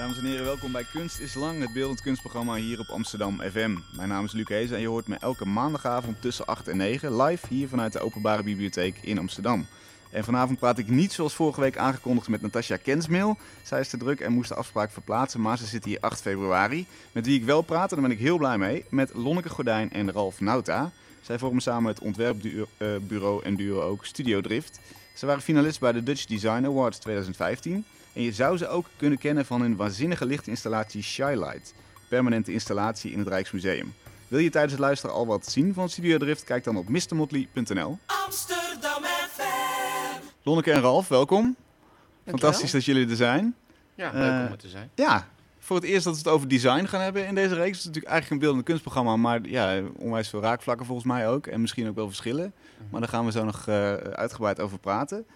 Dames en heren, welkom bij Kunst is Lang, het beeldend kunstprogramma hier op Amsterdam FM. Mijn naam is Luc Hees en je hoort me elke maandagavond tussen 8 en 9 live hier vanuit de Openbare Bibliotheek in Amsterdam. En vanavond praat ik niet zoals vorige week aangekondigd met Natasja Kensmil. Zij is te druk en moest de afspraak verplaatsen, maar ze zit hier 8 februari. Met wie ik wel praat, en daar ben ik heel blij mee, met Lonneke Gordijn en Ralf Nauta. Zij vormen samen het ontwerpbureau en duo ook Studio Drift. Ze waren finalist bij de Dutch Design Awards 2015. En je zou ze ook kunnen kennen van hun waanzinnige lichtinstallatie Shylight. Permanente installatie in het Rijksmuseum. Wil je tijdens het luisteren al wat zien van Studio Drift? Kijk dan op mrmotley.nl. Amsterdam FM. Lonneke en Ralf, welkom. Fantastisch dat jullie er zijn. Ja, leuk Eh, om er te zijn. Ja, voor het eerst dat we het over design gaan hebben in deze reeks. Het is natuurlijk eigenlijk een beeldend kunstprogramma, maar ja, onwijs veel raakvlakken volgens mij ook. En misschien ook wel verschillen. Maar daar gaan we zo nog eh, uitgebreid over praten.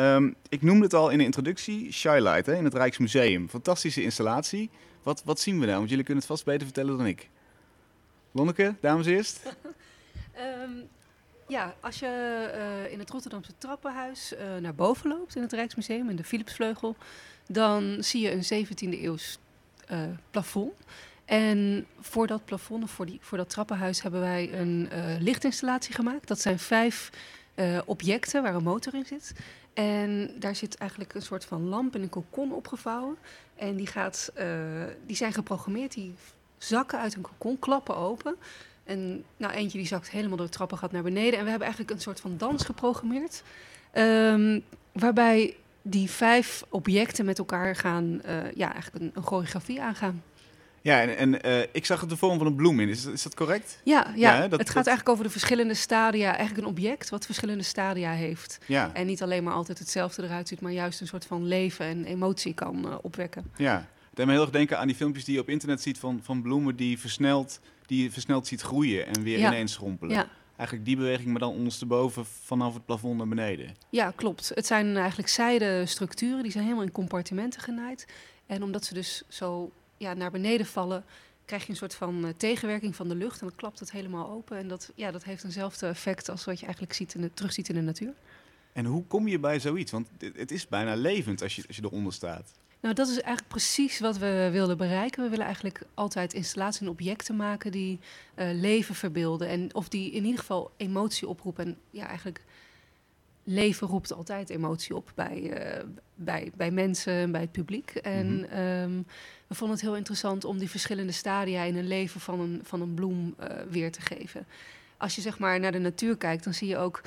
Ehm, ik noemde het al in de introductie, Shylight hè, in het Rijksmuseum. Fantastische installatie. Wat, wat zien we daar? Want jullie kunnen het vast beter vertellen dan ik. Lonneke, dames eerst. Ehm, ja, als je eh, in het Rotterdamse trappenhuis eh, naar boven loopt in het Rijksmuseum, in de Philipsvleugel, dan zie je een 17e eeuws eh, plafond. En voor dat plafond, of voor, die, voor dat trappenhuis, hebben wij een lichtinstallatie gemaakt. Dat zijn vijf objecten waar een motor in zit. En daar zit eigenlijk een soort van lamp in een kokon opgevouwen. En die, gaat, eh, die zijn geprogrammeerd, die zakken uit een kokon, klappen open. En nou, eentje die zakt helemaal door het trappengat naar beneden. En we hebben eigenlijk een soort van dans geprogrammeerd. ehm, waarbij die vijf objecten met elkaar gaan, eh, ja, eigenlijk een choreografie aangaan. Ja, en, en eh, ik zag het de vorm van een bloem in. Is, dat- is dat correct? Ja, ja, Ja, hè, dat- het gaat dat- eigenlijk over de verschillende stadia. Eigenlijk een object wat verschillende stadia heeft. Ja. En niet alleen maar altijd hetzelfde eruit ziet, maar juist een soort van leven en emotie kan eh, opwekken. Ja, het deed me heel erg denken aan die filmpjes die je op internet ziet van, van bloemen die versneld, die je versneld ziet groeien en weer Ja. ineens schrompelen. Ja. Eigenlijk die beweging, maar dan ondersteboven vanaf het plafond naar beneden. Ja, klopt. Het zijn eigenlijk zijde structuren, die zijn helemaal in compartimenten genaaid. En omdat ze dus zo ja, naar beneden vallen, krijg je een soort van eh, tegenwerking van de lucht. En dan klapt het helemaal open. En dat, ja, dat heeft eenzelfde effect als wat je eigenlijk ziet in de, terugziet in de natuur. En hoe kom je bij zoiets? Want het, is bijna levend als je, als je eronder staat. Nou, dat is eigenlijk precies wat we wilden bereiken. We willen eigenlijk altijd installaties en objecten maken die eh, leven verbeelden. En of die in ieder geval emotie oproepen. En ja, eigenlijk leven roept altijd emotie op bij, eh, bij, bij mensen en bij het publiek. En Mhm. ehm, we vonden het heel interessant om die verschillende stadia in een leven van een, van een bloem eh, weer te geven. Als je zeg maar naar de natuur kijkt, dan zie je ook...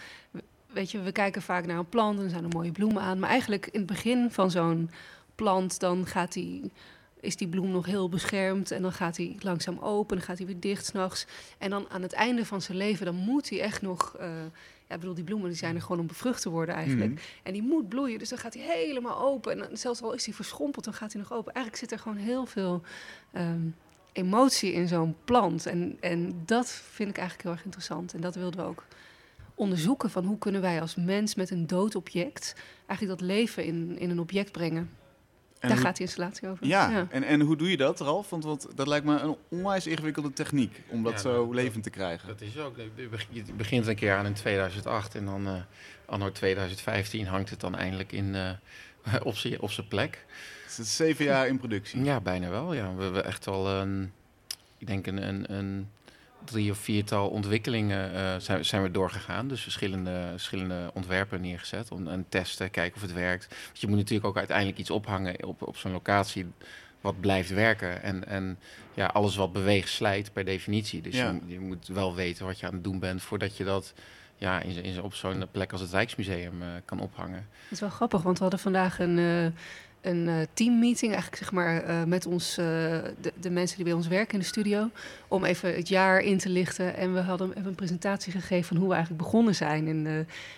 Weet je, we kijken vaak naar een plant en er zijn er mooie bloemen aan. Maar eigenlijk in het begin van zo'n plant, dan gaat die, is die bloem nog heel beschermd. En dan gaat hij langzaam open, dan gaat hij weer dicht s'nachts. En dan aan het einde van zijn leven, dan moet hij echt nog... eh, ja, ik bedoel, die bloemen die zijn er gewoon om bevrucht te worden eigenlijk. Mhm. En die moet bloeien, dus dan gaat hij helemaal open. En zelfs al is hij verschrompeld, dan gaat hij nog open. Eigenlijk zit er gewoon heel veel ehm, emotie in zo'n plant. En, en dat vind ik eigenlijk heel erg interessant. En dat wilden we ook onderzoeken van hoe kunnen wij als mens met een dood object eigenlijk dat leven in, in een object brengen. En Daar hoe- gaat die installatie over. Ja, En, en hoe doe je dat, Ralf? Want wat, dat lijkt me een onwijs ingewikkelde techniek om dat Ja, zo dat- levend te krijgen. Dat is ook. Je beg- Je begint een keer aan in 2008 en dan eh anno 2015 hangt het dan eindelijk in, eh, op zijn op zijn plek. Het is zeven jaar in productie. Ja, bijna wel. Ja. We hebben echt al, een, ik denk een, een, een drie of viertal ontwikkelingen eh, zijn, zijn we doorgegaan. Dus verschillende, verschillende ontwerpen neergezet om en testen, kijken of het werkt. Want je moet natuurlijk ook uiteindelijk iets ophangen op, op zo'n locatie wat blijft werken. En, en ja, alles wat beweegt slijt per definitie. Dus Ja. je, je moet wel weten wat je aan het doen bent voordat je dat ja, in, in, op zo'n plek als het Rijksmuseum eh, kan ophangen. Het is wel grappig, want we hadden vandaag een, eh, een eh, teammeeting, eigenlijk zeg maar eh, met ons, eh, de, de mensen die bij ons werken in de studio, om even het jaar in te lichten. En we hadden hebben een presentatie gegeven van hoe we eigenlijk begonnen zijn in eh,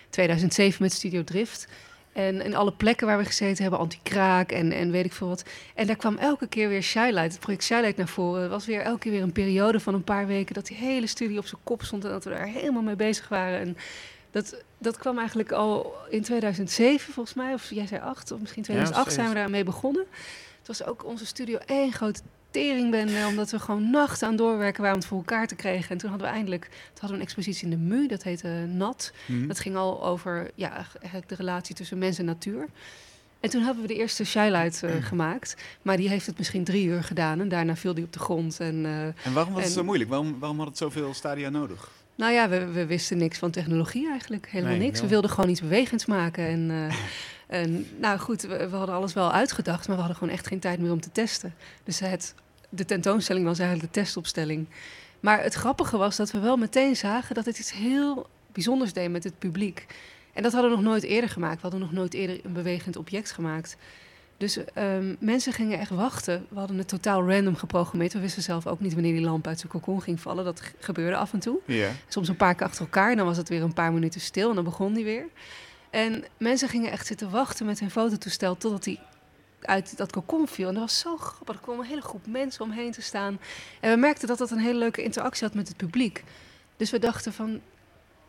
2007 met Studio Drift. En in alle plekken waar we gezeten hebben, anti-kraak en, en weet ik veel wat. En daar kwam elke keer weer Shylight, het project Shylight naar voren. Het was weer elke keer weer een periode van een paar weken dat die hele studie op zijn kop stond en dat we daar helemaal mee bezig waren. En dat, dat kwam eigenlijk al in 2007 volgens mij, of jij zei 8, of misschien 2008 zijn we daarmee begonnen. Het was ook onze studio één grote teringbende, omdat we gewoon nachten aan doorwerken waren om het voor elkaar te krijgen. En toen hadden we eindelijk, toen hadden we een expositie in de MU, dat heette NAT. Mhm. Dat ging al over ja, eigenlijk de relatie tussen mens en natuur. En toen hebben we de eerste shylight eh, gemaakt. Maar die heeft het misschien drie uur gedaan. En daarna viel die op de grond. En, eh, En waarom was het zo moeilijk? Waarom, waarom had het zoveel stadia nodig? Nou ja, we, we wisten niks van technologie eigenlijk. Helemaal Nee, niks. We wilden gewoon iets bewegends maken. En, eh, en nou goed, we, we hadden alles wel uitgedacht. Maar we hadden gewoon echt geen tijd meer om te testen. Dus het, de tentoonstelling was eigenlijk de testopstelling. Maar het grappige was dat we wel meteen zagen dat het iets heel bijzonders deed met het publiek. En dat hadden we nog nooit eerder gemaakt. We hadden nog nooit eerder een bewegend object gemaakt. Dus ehm, mensen gingen echt wachten. We hadden het totaal random geprogrammeerd. We wisten zelf ook niet wanneer die lamp uit zijn cocon ging vallen. Dat gebeurde af en toe. Soms een paar keer achter elkaar. En dan was het weer een paar minuten stil en dan begon die weer. En mensen gingen echt zitten wachten met hun fototoestel totdat die uit dat cocon viel. En dat was zo grappig. Er kwam een hele groep mensen omheen te staan. En we merkten dat dat een hele leuke interactie had met het publiek. Dus we dachten van...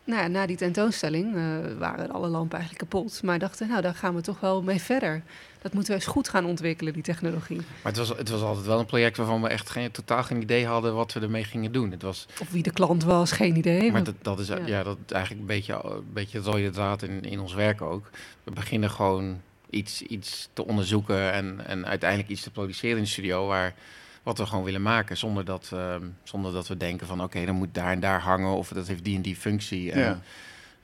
Nou ja, na die tentoonstelling eh, waren alle lampen eigenlijk kapot. Maar dachten, nou, daar gaan we toch wel mee verder. Dat moeten we eens goed gaan ontwikkelen, die technologie. Maar het was, het was altijd wel een project waarvan we echt geen, totaal geen idee hadden wat we ermee gingen doen. Het was, Of wie de klant was, geen idee. maar dat, dat is ja. ja. dat eigenlijk een beetje, een beetje het rode draad in, in ons werk ook. We beginnen gewoon iets, iets te onderzoeken en, en uiteindelijk iets te produceren in de studio waar wat we gewoon willen maken. Zonder dat, ehm, zonder dat we denken van oké, dan moet daar en daar hangen of dat heeft die en die functie. En, Ja.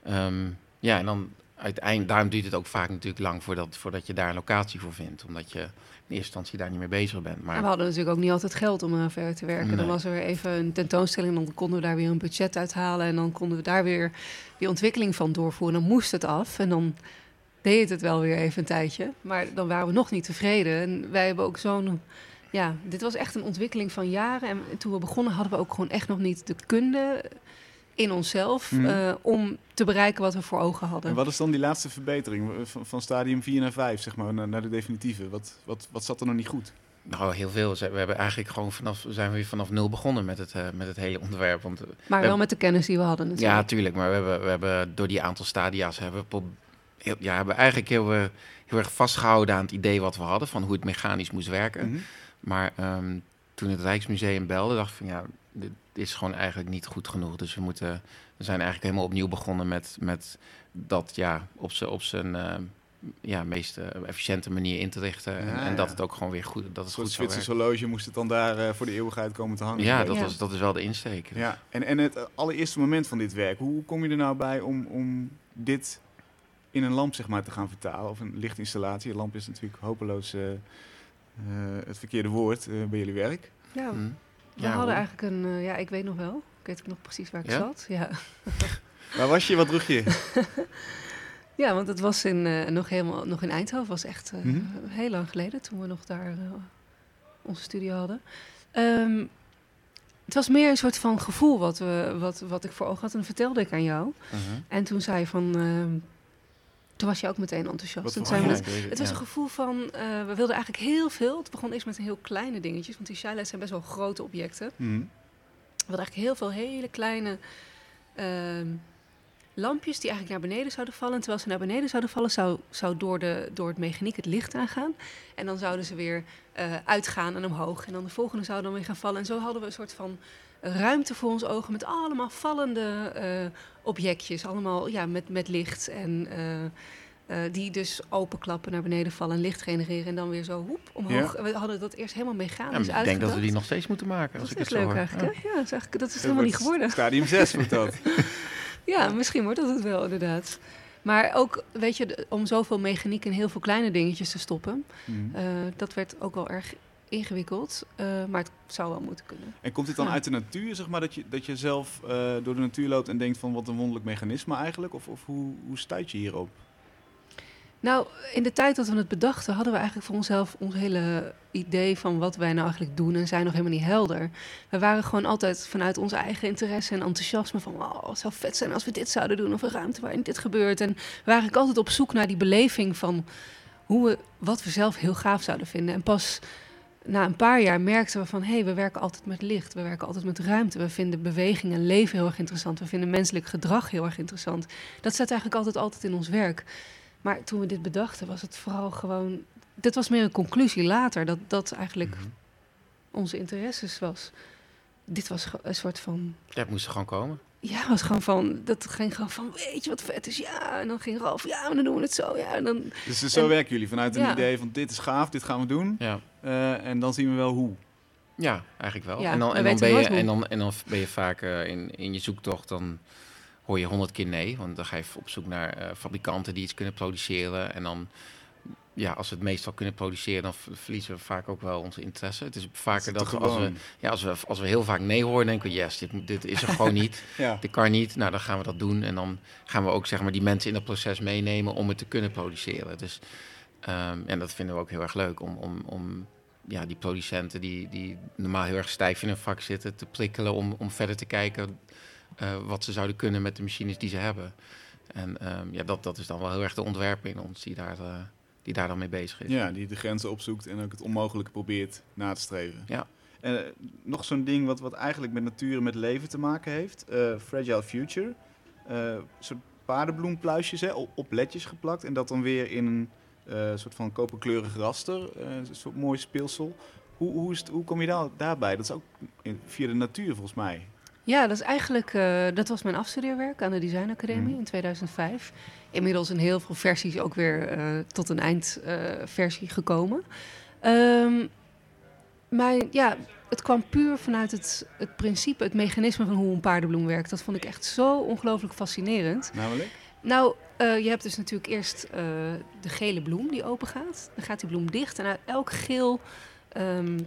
Ehm, ja, en dan uiteindelijk, daarom duurt het ook vaak natuurlijk lang voordat, voordat je daar een locatie voor vindt. Omdat je in eerste instantie daar niet mee bezig bent. Maar En we hadden natuurlijk ook niet altijd geld om eraan verder te werken. Dan was er weer even een tentoonstelling en dan konden we daar weer een budget uithalen. En dan konden we daar weer die ontwikkeling van doorvoeren. Dan moest het af en dan deed het het wel weer even een tijdje. Maar dan waren we nog niet tevreden. En wij hebben ook zo'n... Ja, dit was echt een ontwikkeling van jaren. En toen we begonnen hadden we ook gewoon echt nog niet de kunde in onszelf... Mhm. eh, om te bereiken wat we voor ogen hadden. En wat is dan die laatste verbetering van, van stadium 4 naar 5, zeg maar, naar, naar de definitieve? Wat, wat, wat zat er nog niet goed? Nou, heel veel. We hebben eigenlijk gewoon vanaf, we zijn weer vanaf nul begonnen met het, eh, met het hele onderwerp. Want, eh, maar we- wel met de kennis die we hadden natuurlijk. ja, tuurlijk. Maar we hebben, we hebben door die aantal stadia's hebben we, heel, ja, hebben we eigenlijk heel, eh, heel erg vastgehouden aan het idee wat we hadden van hoe het mechanisch moest werken. Mhm. Maar ehm, toen het Rijksmuseum belde, dacht ik van ja, dit is gewoon eigenlijk niet goed genoeg. Dus we moeten, we zijn eigenlijk helemaal opnieuw begonnen met, met dat ja, op zijn op zijn eh, ja, meest eh, efficiënte manier in te richten. en, Ja, en dat ja. het ook gewoon weer goed, dat het soort goed zou Zwitsers werken. horloge moest het dan daar eh, voor de eeuwigheid komen te hangen. Ja, dat. Was, dat is wel de insteek. Ja, en, en het allereerste moment van dit werk, hoe kom je er nou bij om, om dit in een lamp zeg maar, te gaan vertalen? Of een lichtinstallatie. Een lamp is natuurlijk hopeloos het verkeerde woord eh, bij jullie werk. Ja, Hm. We Ja, hadden hoe? eigenlijk een, eh, ja, ik weet nog wel. Ik weet ook nog precies waar ik Ja? zat. Ja. Waar was je? Wat droeg je? ja, want het was in, eh, nog, helemaal, nog in Eindhoven. was echt eh, Mhm. heel lang geleden toen we nog daar eh, onze studio hadden. Ehm, het was meer een soort van gevoel wat, we, wat, wat ik voor ogen had. En dat vertelde ik aan jou. Mhm. En toen zei je van... toen was je ook meteen enthousiast. We, weet Het was een gevoel van, eh, we wilden eigenlijk heel veel. Het begon eerst met heel kleine dingetjes, want die shylights zijn best wel grote objecten. Mhm. We hadden eigenlijk heel veel hele kleine ehm, lampjes die eigenlijk naar beneden zouden vallen. En terwijl ze naar beneden zouden vallen, zou, zou door, de, door het mechaniek het licht aangaan. En dan zouden ze weer eh, uitgaan en omhoog. En dan de volgende zou dan weer gaan vallen. En zo hadden we een soort van ruimte voor ons ogen met allemaal vallende eh, objectjes. Allemaal ja, met, met licht en... eh, eh, die dus openklappen, naar beneden vallen en licht genereren en dan weer zo hoep omhoog. En We hadden dat eerst helemaal Ja, mechanisch maar ik denk uitgedacht. dat we die nog steeds moeten maken. Dat Als is ik het zo leuk hoor. eigenlijk? Ja, dat is, eigenlijk, dat is helemaal niet geworden. Stadium 6 wordt dat. Ja, misschien wordt dat het wel, inderdaad. Maar ook, weet je, om zoveel mechaniek in heel veel kleine dingetjes te stoppen, Mhm. eh, dat werd ook wel erg ingewikkeld. eh, maar het zou wel moeten kunnen. En komt dit dan Ja. uit de natuur, zeg maar, dat je, dat je zelf eh, door de natuur loopt en denkt van wat een wonderlijk mechanisme eigenlijk? Of, of hoe, hoe stuit je hierop? Nou, in de tijd dat we het bedachten, hadden we eigenlijk voor onszelf ons hele idee van wat wij nou eigenlijk doen en zijn nog helemaal niet helder. We waren gewoon altijd vanuit onze eigen interesse en enthousiasme van, oh, het zou vet zijn als we dit zouden doen of een ruimte waarin dit gebeurt. En we waren eigenlijk altijd op zoek naar die beleving van hoe we, wat we zelf heel gaaf zouden vinden. En pas na een paar jaar merkten we van, hé, hey, we werken altijd met licht, we werken altijd met ruimte. We vinden beweging en leven heel erg interessant. We vinden menselijk gedrag heel erg interessant. Dat staat eigenlijk altijd, altijd in ons werk. Maar toen we dit bedachten, was het vooral gewoon. Dit was meer een conclusie later, dat dat eigenlijk Mhm. onze interesses was. Dit was een soort van. Ja, het moest er gewoon komen. ja, was gewoon van, dat ging gewoon van, weet je wat vet is? Ja, en dan ging Ralf, ja, maar dan doen we het zo. Ja, en dan, Dus zo En- werken jullie vanuit een Ja. idee van dit is gaaf, dit gaan we doen. Ja. Eh, en dan zien we wel hoe. Ja, eigenlijk wel. Ja, en, dan, en, dan ben je, en, dan, en dan ben je vaak eh, in, in je zoektocht, dan hoor je honderd keer nee. Want dan ga je op zoek naar eh, fabrikanten die iets kunnen produceren. En dan, ja, als we het meestal kunnen produceren, dan verliezen we vaak ook wel onze interesse. Het is vaker dat als we, ja, als we, als we heel vaak nee horen, denken we, yes, dit, dit is er gewoon niet. Ja. Dit kan niet. Nou, dan gaan we dat doen. En dan gaan we ook zeg maar, die mensen in dat proces meenemen om het te kunnen produceren. Dus, ehm, en dat vinden we ook heel erg leuk om, om, om ja, die producenten die, die normaal heel erg stijf in hun vak zitten, te prikkelen om, om verder te kijken eh, wat ze zouden kunnen met de machines die ze hebben. En ehm, ja, dat, dat is dan wel heel erg de ontwerper in ons die daar, eh, die daar dan mee bezig is. ja, die de grenzen opzoekt en ook het onmogelijke probeert na te streven. Ja. En eh, nog zo'n ding wat, wat eigenlijk met natuur en met leven te maken heeft. Fragile Future. Soort paardenbloempluisjes hè, op, ledjes geplakt. En dat dan weer in een soort van koperkleurig raster. een soort mooi speelsel. Hoe, hoe, is het, hoe kom je daar, daarbij? Dat is ook in- via de natuur volgens mij. Ja, dat is eigenlijk, eh, dat was mijn afstudeerwerk aan de Design Academie Mhm. in 2005. Inmiddels in heel veel versies ook weer eh, tot een eindversie gekomen. Maar ja, het kwam puur vanuit het, het principe, het mechanisme van hoe een paardenbloem werkt. Dat vond ik echt zo ongelooflijk fascinerend. Namelijk? Nou, eh, je hebt dus natuurlijk eerst de gele bloem die open gaat. Dan gaat die bloem dicht en uit elk geel ehm,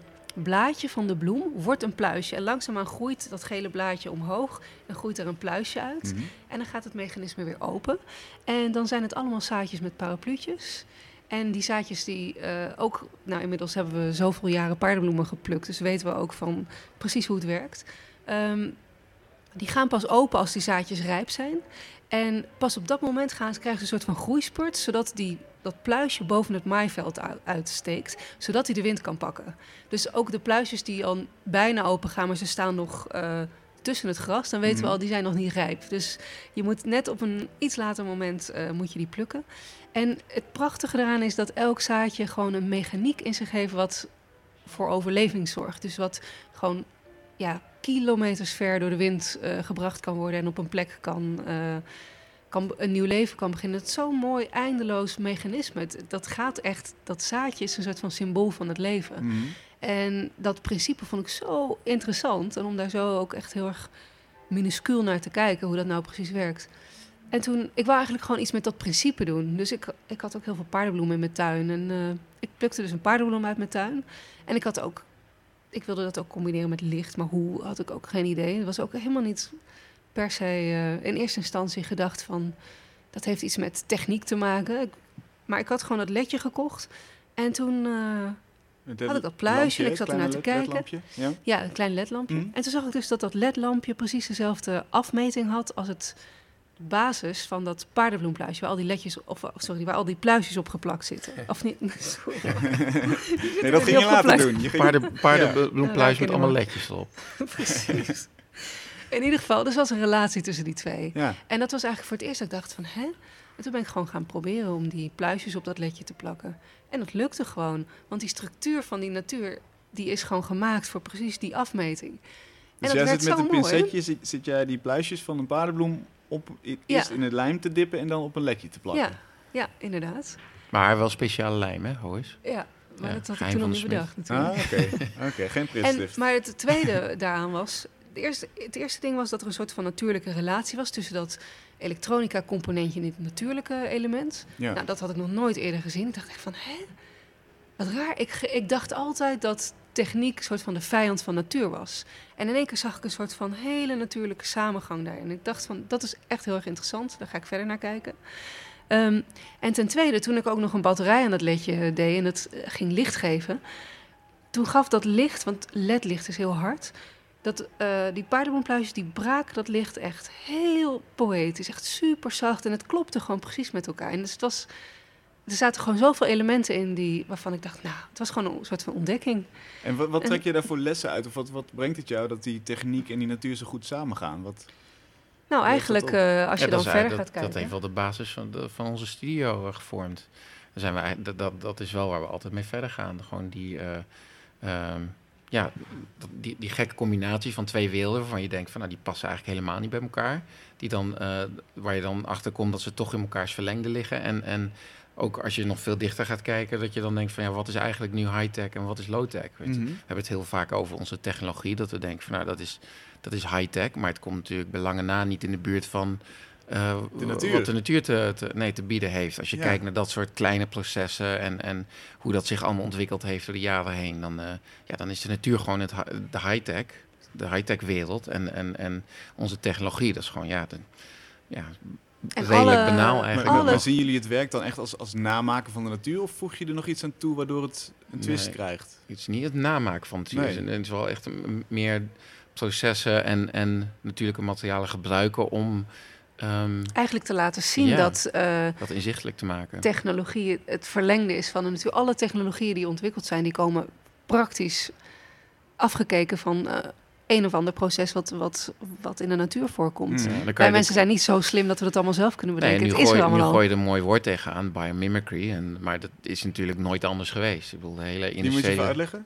blaadje van de bloem wordt een pluisje. En langzaamaan groeit dat gele blaadje omhoog en groeit er een pluisje uit. Mhm. En dan gaat het mechanisme weer open. En dan zijn het allemaal zaadjes met parapluutjes. En die zaadjes die eh, ook, nou inmiddels hebben we zoveel jaren paardenbloemen geplukt, dus weten we ook van precies hoe het werkt. Ehm, die gaan pas open als die zaadjes rijp zijn. En pas op dat moment gaan ze, krijgen ze een soort van groeispurt, zodat die, dat pluisje boven het maaiveld uitsteekt, zodat hij de wind kan pakken. Dus ook de pluisjes die al bijna open gaan, maar ze staan nog eh, tussen het gras, dan weten Mhm. we al, die zijn nog niet rijp. Dus je moet net op een iets later moment eh, moet je die plukken. En het prachtige eraan is dat elk zaadje gewoon een mechaniek in zich heeft wat voor overleving zorgt. Dus wat gewoon ja, kilometers ver door de wind eh, gebracht kan worden en op een plek kan, kan een nieuw leven kan beginnen. Het is zo'n mooi eindeloos mechanisme. Het- dat gaat echt, dat zaadje is een soort van symbool van het leven. Mhm. En dat principe vond ik zo interessant. En om daar zo ook echt heel erg minuscuul naar te kijken, hoe dat nou precies werkt. En toen, ik wou eigenlijk gewoon iets met dat principe doen. Dus ik, ik had ook heel veel paardenbloemen in mijn tuin. En eh, ik plukte dus een paardenbloem uit mijn tuin. En ik had ook, ik wilde dat ook combineren met licht. Maar hoe, had ik ook geen idee. Het was ook helemaal niet per se eh, in eerste instantie gedacht van... dat heeft iets met techniek te maken. Maar ik had gewoon dat ledje gekocht. En toen... eh, Het Had ik dat pluisje en ik zat ernaar te kijken. Ja. Ja, een klein ledlampje. Mhm. En toen zag ik dus dat dat ledlampje precies dezelfde afmeting had als het basis van dat paardenbloempluisje, waar al die ledjes, of sorry, waar al die pluisjes op geplakt zitten. Of niet? Sorry. Nee, dat ging je later doen. Je ging... Paarden, Ja, paardenbloempluis met allemaal ledjes erop. Precies. In ieder geval, dus was een relatie tussen die twee. Ja. En dat was eigenlijk voor het eerst dat ik dacht van, hè? En toen ben ik gewoon gaan proberen om die pluisjes op dat ledje te plakken. En dat lukte gewoon, want die structuur van die natuur, die is gewoon gemaakt voor precies die afmeting. Dus dat jij werd zit met zo een mooi. pincetje, zit, zit jij die pluisjes van een paardenbloem op, Ja. eerst in het lijm te dippen en dan op een ledje te plakken. Ja, ja, inderdaad. Maar wel speciale lijm, hè, Hoes? Ja, maar Ja, dat had ik toen nog niet bedacht natuurlijk. Ah, oké. Oké, geen En, pritstift. maar het tweede daaraan was... De eerste, het eerste ding was dat er een soort van natuurlijke relatie was... tussen dat elektronica-componentje en dit natuurlijke element. ja. Nou, dat had ik nog nooit eerder gezien. Ik dacht echt van, hè? Wat raar. Ik, ik dacht altijd dat techniek een soort van de vijand van natuur was. En in één keer zag ik een soort van hele natuurlijke samengang daarin. En ik dacht van, dat is echt heel erg interessant. Daar ga ik verder naar kijken. Ehm, en ten tweede, toen ik ook nog een batterij aan dat ledje deed en het eh, ging licht geven... toen gaf dat licht, want ledlicht is heel hard... Dat, eh, die paardenbloempluisjes die braken dat licht echt heel poëtisch. Echt super zacht. En het klopte gewoon precies met elkaar. En dus het was, er zaten gewoon zoveel elementen in die, waarvan ik dacht, nou, het was gewoon een soort van ontdekking. En wat, trek je daar voor lessen uit? Of wat, wat brengt het jou dat die techniek en die natuur zo goed samengaan? Wat, Nou, eigenlijk, eh, als je Ja, dan verder gaat kijken. Dat heeft wel de basis van, de, van onze studio gevormd. Zijn we, dat, dat is wel waar we altijd mee verder gaan. Gewoon die, eh, ehm, ja, die, die gekke combinatie van twee werelden waarvan je denkt van nou die passen eigenlijk helemaal niet bij elkaar. Die dan, eh, waar je dan achter komt dat ze toch in elkaars verlengde liggen. En, en ook als je nog veel dichter gaat kijken, dat je dan denkt van ja, wat is eigenlijk nu high-tech en wat is low-tech? Mhm. We hebben het heel vaak over onze technologie, dat we denken van nou dat is, dat is high-tech, maar het komt natuurlijk bij lange na niet in de buurt van eh, De natuur. wat de natuur te, te, nee, te bieden heeft. Als je Ja. kijkt naar dat soort kleine processen en, en hoe dat zich allemaal ontwikkeld heeft door de jaren heen, dan, eh, ja, dan is de natuur gewoon het, de high-tech, de high-tech wereld. En, en, en onze technologie, dat is gewoon ja, de, ja En redelijk alle- banaal eigenlijk. maar- zien jullie het werk dan echt als, als namaken van de natuur? Of voeg je er nog iets aan toe waardoor het een twist Nee. krijgt? Het is niet het namaken van het Nee. het is- wel echt meer processen en, en natuurlijke materialen gebruiken om ehm, Eigenlijk te laten zien Ja. dat eh, dat inzichtelijk te maken. technologie het- verlengde is van de natuur. Alle technologieën die ontwikkeld zijn, die komen praktisch afgekeken van eh, een of ander proces wat, wat, wat in de natuur voorkomt. Mm. Ja, Wij mensen zijn niet zo slim dat we dat allemaal zelf kunnen Nee, bedenken. nu, het is gooi, nu allemaal al. gooi je er een mooi woord tegenaan, biomimicry. En, maar dat is natuurlijk nooit anders geweest. Ik bedoel, de hele Die moet je even uitleggen?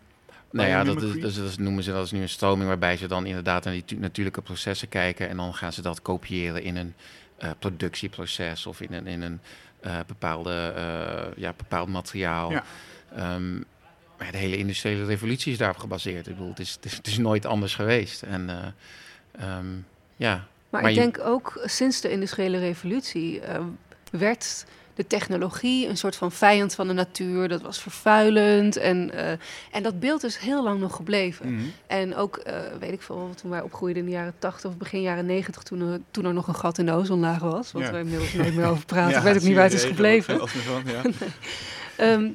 Nou ja, dat, is, Biomimicry? dat, noemen ze dat is nu een stroming waarbij ze dan inderdaad naar die tu- natuurlijke processen kijken en dan gaan ze dat kopiëren in een eh, productieproces of in een, in een eh, bepaalde, eh, ja, bepaald materiaal. Ja. Ehm, maar de hele industriële revolutie is daarop gebaseerd. Ik bedoel, het is, het is, het is nooit anders geweest. En eh, ehm, ja, Maar, Maar ik je- denk ook sinds de industriële revolutie eh, werd de technologie een soort van vijand van de natuur. Dat was vervuilend. En, eh, en dat beeld is heel lang nog gebleven. Mhm. En ook, eh, weet ik veel, toen wij opgroeiden in de jaren 80 of begin jaren 90, toen er, toen er nog een gat in de ozonlaag was. Wat Ja. we inmiddels nooit meer over praten. Ja, ik weet ook niet waar het is gebleven. van, ja. Ehm,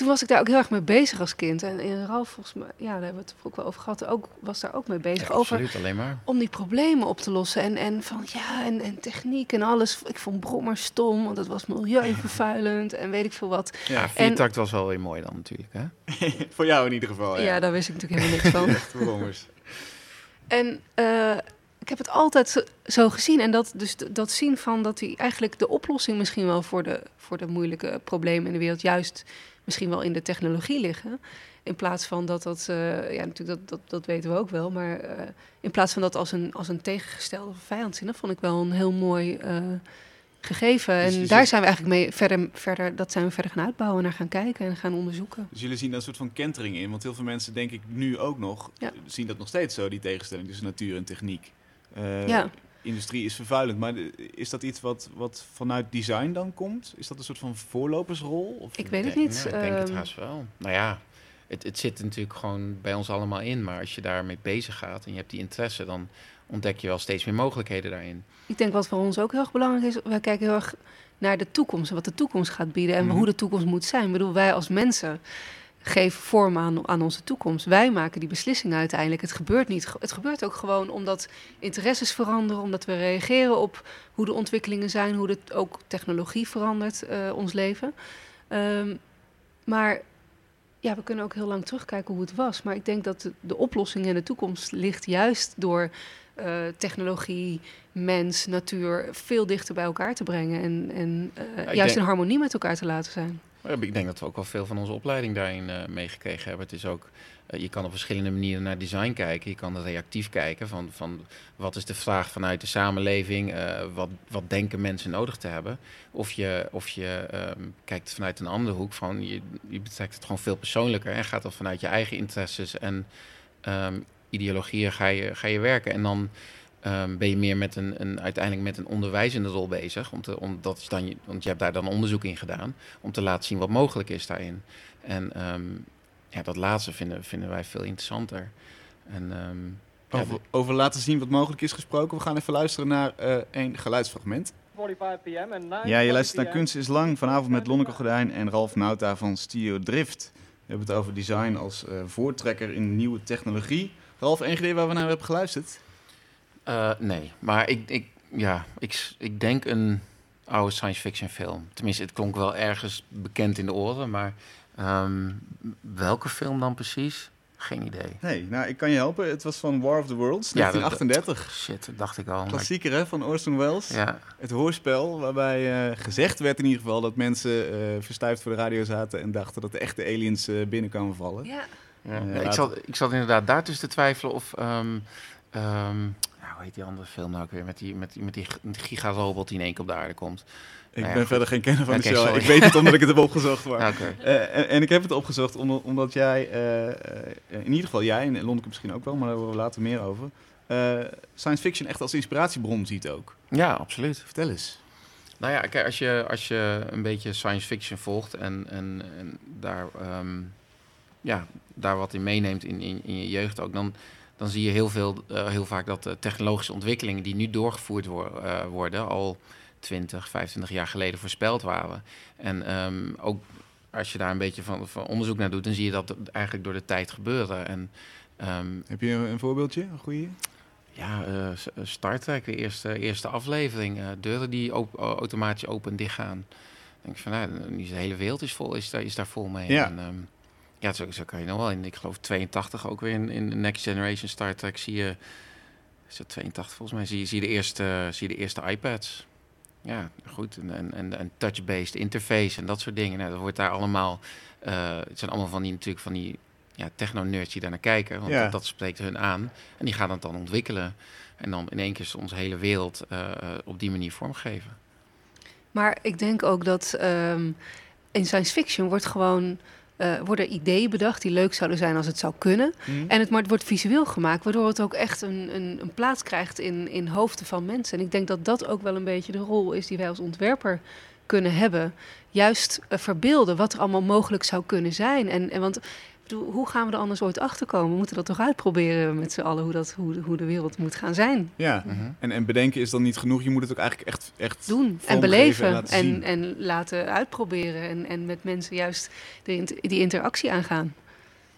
toen was ik daar ook heel erg mee bezig als kind. En in Ralf, volgens mij, ja, daar hebben we het ook wel over gehad, ook, was daar ook mee bezig. ja, over absoluut alleen maar. om die problemen op te lossen. En, en van ja, en, en techniek en alles. Ik vond brommer stom, want het was milieuvervuilend en weet ik veel wat. Ja. Viertakt was wel weer mooi dan natuurlijk. Hè? Voor jou in ieder geval, Ja, ja. daar wist ik natuurlijk helemaal niks van. Echt brommers. En eh, ik heb het altijd zo, gezien. En dat, dus dat zien van dat die eigenlijk de oplossing misschien wel voor de, voor de moeilijke problemen in de wereld juist misschien wel in de technologie liggen. In plaats van dat dat, eh, ja natuurlijk dat, dat, dat weten we ook wel, maar eh, in plaats van dat als een, als een tegengestelde vijand zien, dat vond ik wel een heel mooi eh, gegeven. Dus en daar zijn we eigenlijk mee verder, verder, dat zijn we verder gaan uitbouwen en naar gaan kijken en gaan onderzoeken. Dus jullie zien daar een soort van kentering in. Want heel veel mensen, denk ik nu ook nog, Ja. zien dat nog steeds zo, die tegenstelling tussen natuur en techniek. Ja. Industrie is vervuilend, maar is dat iets wat, wat vanuit design dan komt? Is dat een soort van voorlopersrol? Of Ik weet het denk- niet. Ja, ik denk het ehm, haast wel. Nou ja, het, het zit natuurlijk gewoon bij ons allemaal in. Maar als je daarmee bezig gaat en je hebt die interesse, dan ontdek je wel steeds meer mogelijkheden daarin. Ik denk wat voor ons ook heel erg belangrijk is, wij kijken heel erg naar de toekomst en wat de toekomst gaat bieden en Mhm. hoe de toekomst moet zijn. Ik bedoel, wij als mensen geven vorm aan, aan onze toekomst. Wij maken die beslissingen uiteindelijk. Het gebeurt niet. Het gebeurt ook gewoon omdat interesses veranderen, omdat we reageren op hoe de ontwikkelingen zijn, hoe de, ook technologie verandert eh, ons leven. Ehm, maar ja, we kunnen ook heel lang terugkijken hoe het was. Maar ik denk dat de, de oplossing in de toekomst ligt juist door eh, technologie, mens, natuur veel dichter bij elkaar te brengen. En, en eh, juist denk- in harmonie met elkaar te laten zijn. Ik denk dat we ook wel veel van onze opleiding daarin eh, meegekregen hebben. Het is ook, eh, je kan op verschillende manieren naar design kijken. Je kan reactief kijken van, van wat is de vraag vanuit de samenleving, eh, wat, wat denken mensen nodig te hebben. Of je, of je ehm, kijkt vanuit een andere hoek van, je, je betrekt het gewoon veel persoonlijker en gaat dan vanuit je eigen interesses en ehm, ideologieën ga je, ga je werken. En dan ehm, ben je meer met een, een, uiteindelijk met een onderwijzende rol bezig. Om te, om, dat is dan, je- want je hebt daar dan onderzoek in gedaan om te laten zien wat mogelijk is daarin. En ehm, ja, dat laatste vinden, vinden wij veel interessanter. En, ehm, ja, Over, laten zien wat mogelijk is gesproken. We gaan even luisteren naar eh een geluidsfragment. 45 p.m. 9 Ja, je luistert naar Kunst is Lang vanavond met Lonneke Gordijn en Ralf Nauta van Studio Drift. We hebben het over design als eh, voortrekker in nieuwe technologie. Ralf, enig idee waar we naar hebben geluisterd? Eh, nee, maar ik, ik, ja, ik, ik denk een oude science fiction film. Tenminste, het klonk wel ergens bekend in de oren, maar ehm, welke film dan precies? Geen idee. Nee, nou ik kan je helpen. Het was van War of the Worlds, Ja, dat- 1938. Shit, dat dacht ik al. maar- Klassieker hè, van Orson Welles. ja, Het hoorspel waarbij eh, gezegd werd in ieder geval dat mensen eh verstijfd voor de radio zaten en dachten dat de echte aliens eh, binnenkwamen vallen. Ja, Ja, ja, ik, zat, ik zat inderdaad daartussen te twijfelen of... ehm ehm, hoe heet die andere film nou ook weer? Met die, met die, met die gigarobot die in één keer op de aarde komt. Ik Nou ben verder geen kenner van de sorry. Ik weet het omdat ik het heb opgezocht. Maar. Eh, en, en ik heb het opgezocht omdat, omdat jij, eh, eh, in ieder geval jij, en Lonneke misschien ook wel, maar daar horen we later meer over, science fiction echt als inspiratiebron ziet ook. Ja, absoluut. Vertel eens. Nou ja, kijk, als je, als je een beetje science fiction volgt en, en, en daar, ehm, ja, daar wat in meeneemt in, in, in je jeugd ook, dan, dan zie je heel, veel, eh, heel vaak dat de technologische ontwikkelingen die nu doorgevoerd wor- eh, worden, al 20, 25 jaar geleden voorspeld waren. En ehm, ook als je daar een beetje van, van onderzoek naar doet, dan zie je dat eigenlijk door de tijd gebeuren. En ehm, Heb je een, een voorbeeldje, een goede? ja, eh, eh, Star Trek, de eerste, eerste aflevering. eh, deuren die op, automatisch open en dicht gaan. Dan denk ik van, nou, de hele wereld is, vol, is, daar, is daar vol mee. Ja. En, ehm, ja, zo, zo kan je nog wel in. Ik geloof 82 ook weer in, in de Next Generation Star Trek zie je... Is het 82 volgens mij? Zie je, zie je, de, eerste, zie je de eerste iPads. Ja, goed. En, en, en, en touch-based interface en dat soort dingen. Nou, dat wordt daar allemaal... eh, het zijn allemaal van die, natuurlijk van die ja, techno-nerds die daar naar kijken. Want Ja. dat, dat spreekt hun aan. En die gaan het dan ontwikkelen. En dan in één keer is onze hele wereld eh, eh, op die manier vormgeven. Maar ik denk ook dat ehm, in science fiction wordt gewoon, eh, worden ideeën bedacht die leuk zouden zijn als het zou kunnen. En het, maar het wordt visueel gemaakt, waardoor het ook echt een, een, een plaats krijgt in, in hoofden van mensen. En ik denk dat dat ook wel een beetje de rol is die wij als ontwerper kunnen hebben. Juist eh, verbeelden wat er allemaal mogelijk zou kunnen zijn. En, en want hoe gaan we er anders ooit achter komen? We moeten dat toch uitproberen met z'n allen, hoe, dat, hoe, hoe de wereld moet gaan zijn. Ja, Mhm. en, en bedenken is dan niet genoeg. Je moet het ook eigenlijk echt, echt doen en beleven en en, laten zien. en, laten uitproberen en, en met mensen juist de, die interactie aangaan.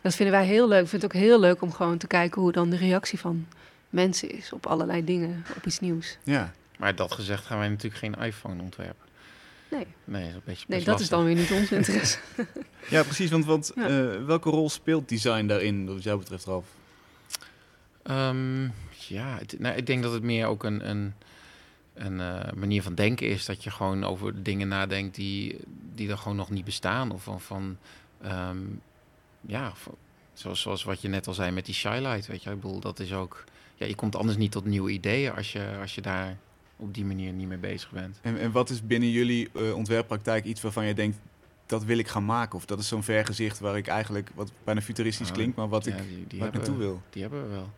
Dat vinden wij heel leuk. Ik vind het ook heel leuk om gewoon te kijken hoe dan de reactie van mensen is op allerlei dingen, op iets nieuws. Ja. Maar dat gezegd gaan wij natuurlijk geen iPhone ontwerpen. Nee, Nee, dat is een beetje nee dat is dan weer niet ons interesse. ja, precies. Want, want Ja. eh, welke rol speelt design daarin, wat jou betreft, Ralf? Ehm, ja, het- nou, ik denk dat het meer ook een, een, een eh, manier van denken is. Dat je gewoon over dingen nadenkt die, die er gewoon nog niet bestaan. Of van, van ehm, ja, van- zoals, zoals wat je net al zei met die shylight. Weet je, ik bedoel, dat is ook. Ja, je komt anders niet tot nieuwe ideeën als je, als je daar op die manier niet mee bezig bent. En, en wat is binnen jullie eh, ontwerppraktijk iets waarvan je denkt, dat wil ik gaan maken? Of dat is zo'n vergezicht waar ik eigenlijk, wat bijna futuristisch Ah, klinkt, maar wat Ja, ik, die, die waar ik naartoe wil. Die hebben we wel.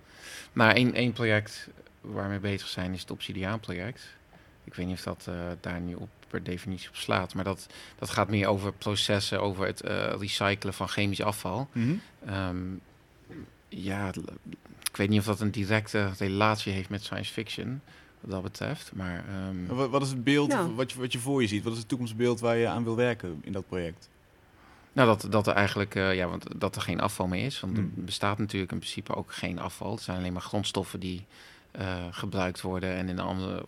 Maar één, één project waar we mee bezig zijn is het Obsidiaan project. Ik weet niet of dat eh, daar nu op per definitie op slaat. Maar dat, dat gaat meer over processen, over het eh, recyclen van chemisch afval. Mhm. Ehm, ja, ik weet niet of dat een directe relatie heeft met science fiction, wat dat betreft. Maar ehm, Wat, wat is het beeld Ja. wat, je, wat je voor je ziet? Wat is het toekomstbeeld waar je aan wil werken in dat project? Nou, dat, dat er eigenlijk, eh, ja, want dat er geen afval meer is. Want Hmm. er bestaat natuurlijk in principe ook geen afval. Het zijn alleen maar grondstoffen die eh, gebruikt worden en in een andere,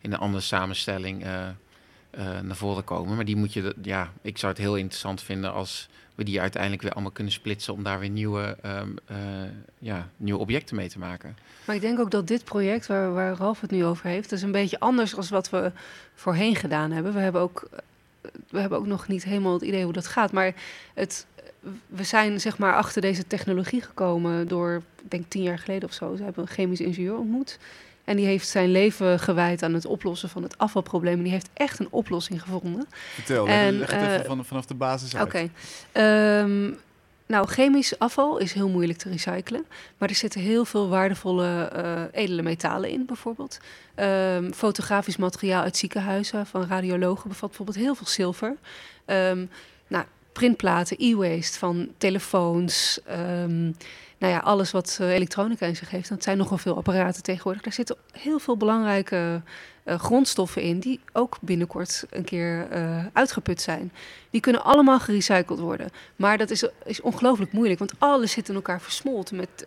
in een andere samenstelling eh, eh, naar voren komen. Maar die moet je, de- ja, ik zou het heel interessant vinden als we die uiteindelijk weer allemaal kunnen splitsen om daar weer nieuwe, ehm, eh, ja, nieuwe objecten mee te maken. Maar ik denk ook dat dit project waar, waar Ralf het nu over heeft, is een beetje anders dan wat we voorheen gedaan hebben. We hebben ook, we hebben ook nog niet helemaal het idee hoe dat gaat. Maar het, we zijn zeg maar achter deze technologie gekomen door, ik denk tien jaar geleden of zo. Ze hebben een chemisch ingenieur ontmoet. En die heeft zijn leven gewijd aan het oplossen van het afvalprobleem. En die heeft echt een oplossing gevonden. Vertel, En, leg het even eh, van, vanaf de basis uit. Oké. Ehm, nou, chemisch afval is heel moeilijk te recyclen. Maar er zitten heel veel waardevolle eh, edele metalen in, bijvoorbeeld. Ehm, fotografisch materiaal uit ziekenhuizen van radiologen bevat bijvoorbeeld heel veel zilver. Ehm, nou, printplaten, e-waste van telefoons. ehm, nou ja, alles wat eh, elektronica in zich heeft. Dat zijn nogal veel apparaten tegenwoordig. Daar zitten heel veel belangrijke eh, grondstoffen in... die ook binnenkort een keer eh, uitgeput zijn. Die kunnen allemaal gerecycled worden. Maar dat is, is ongelooflijk moeilijk, want alles zit in elkaar versmolten met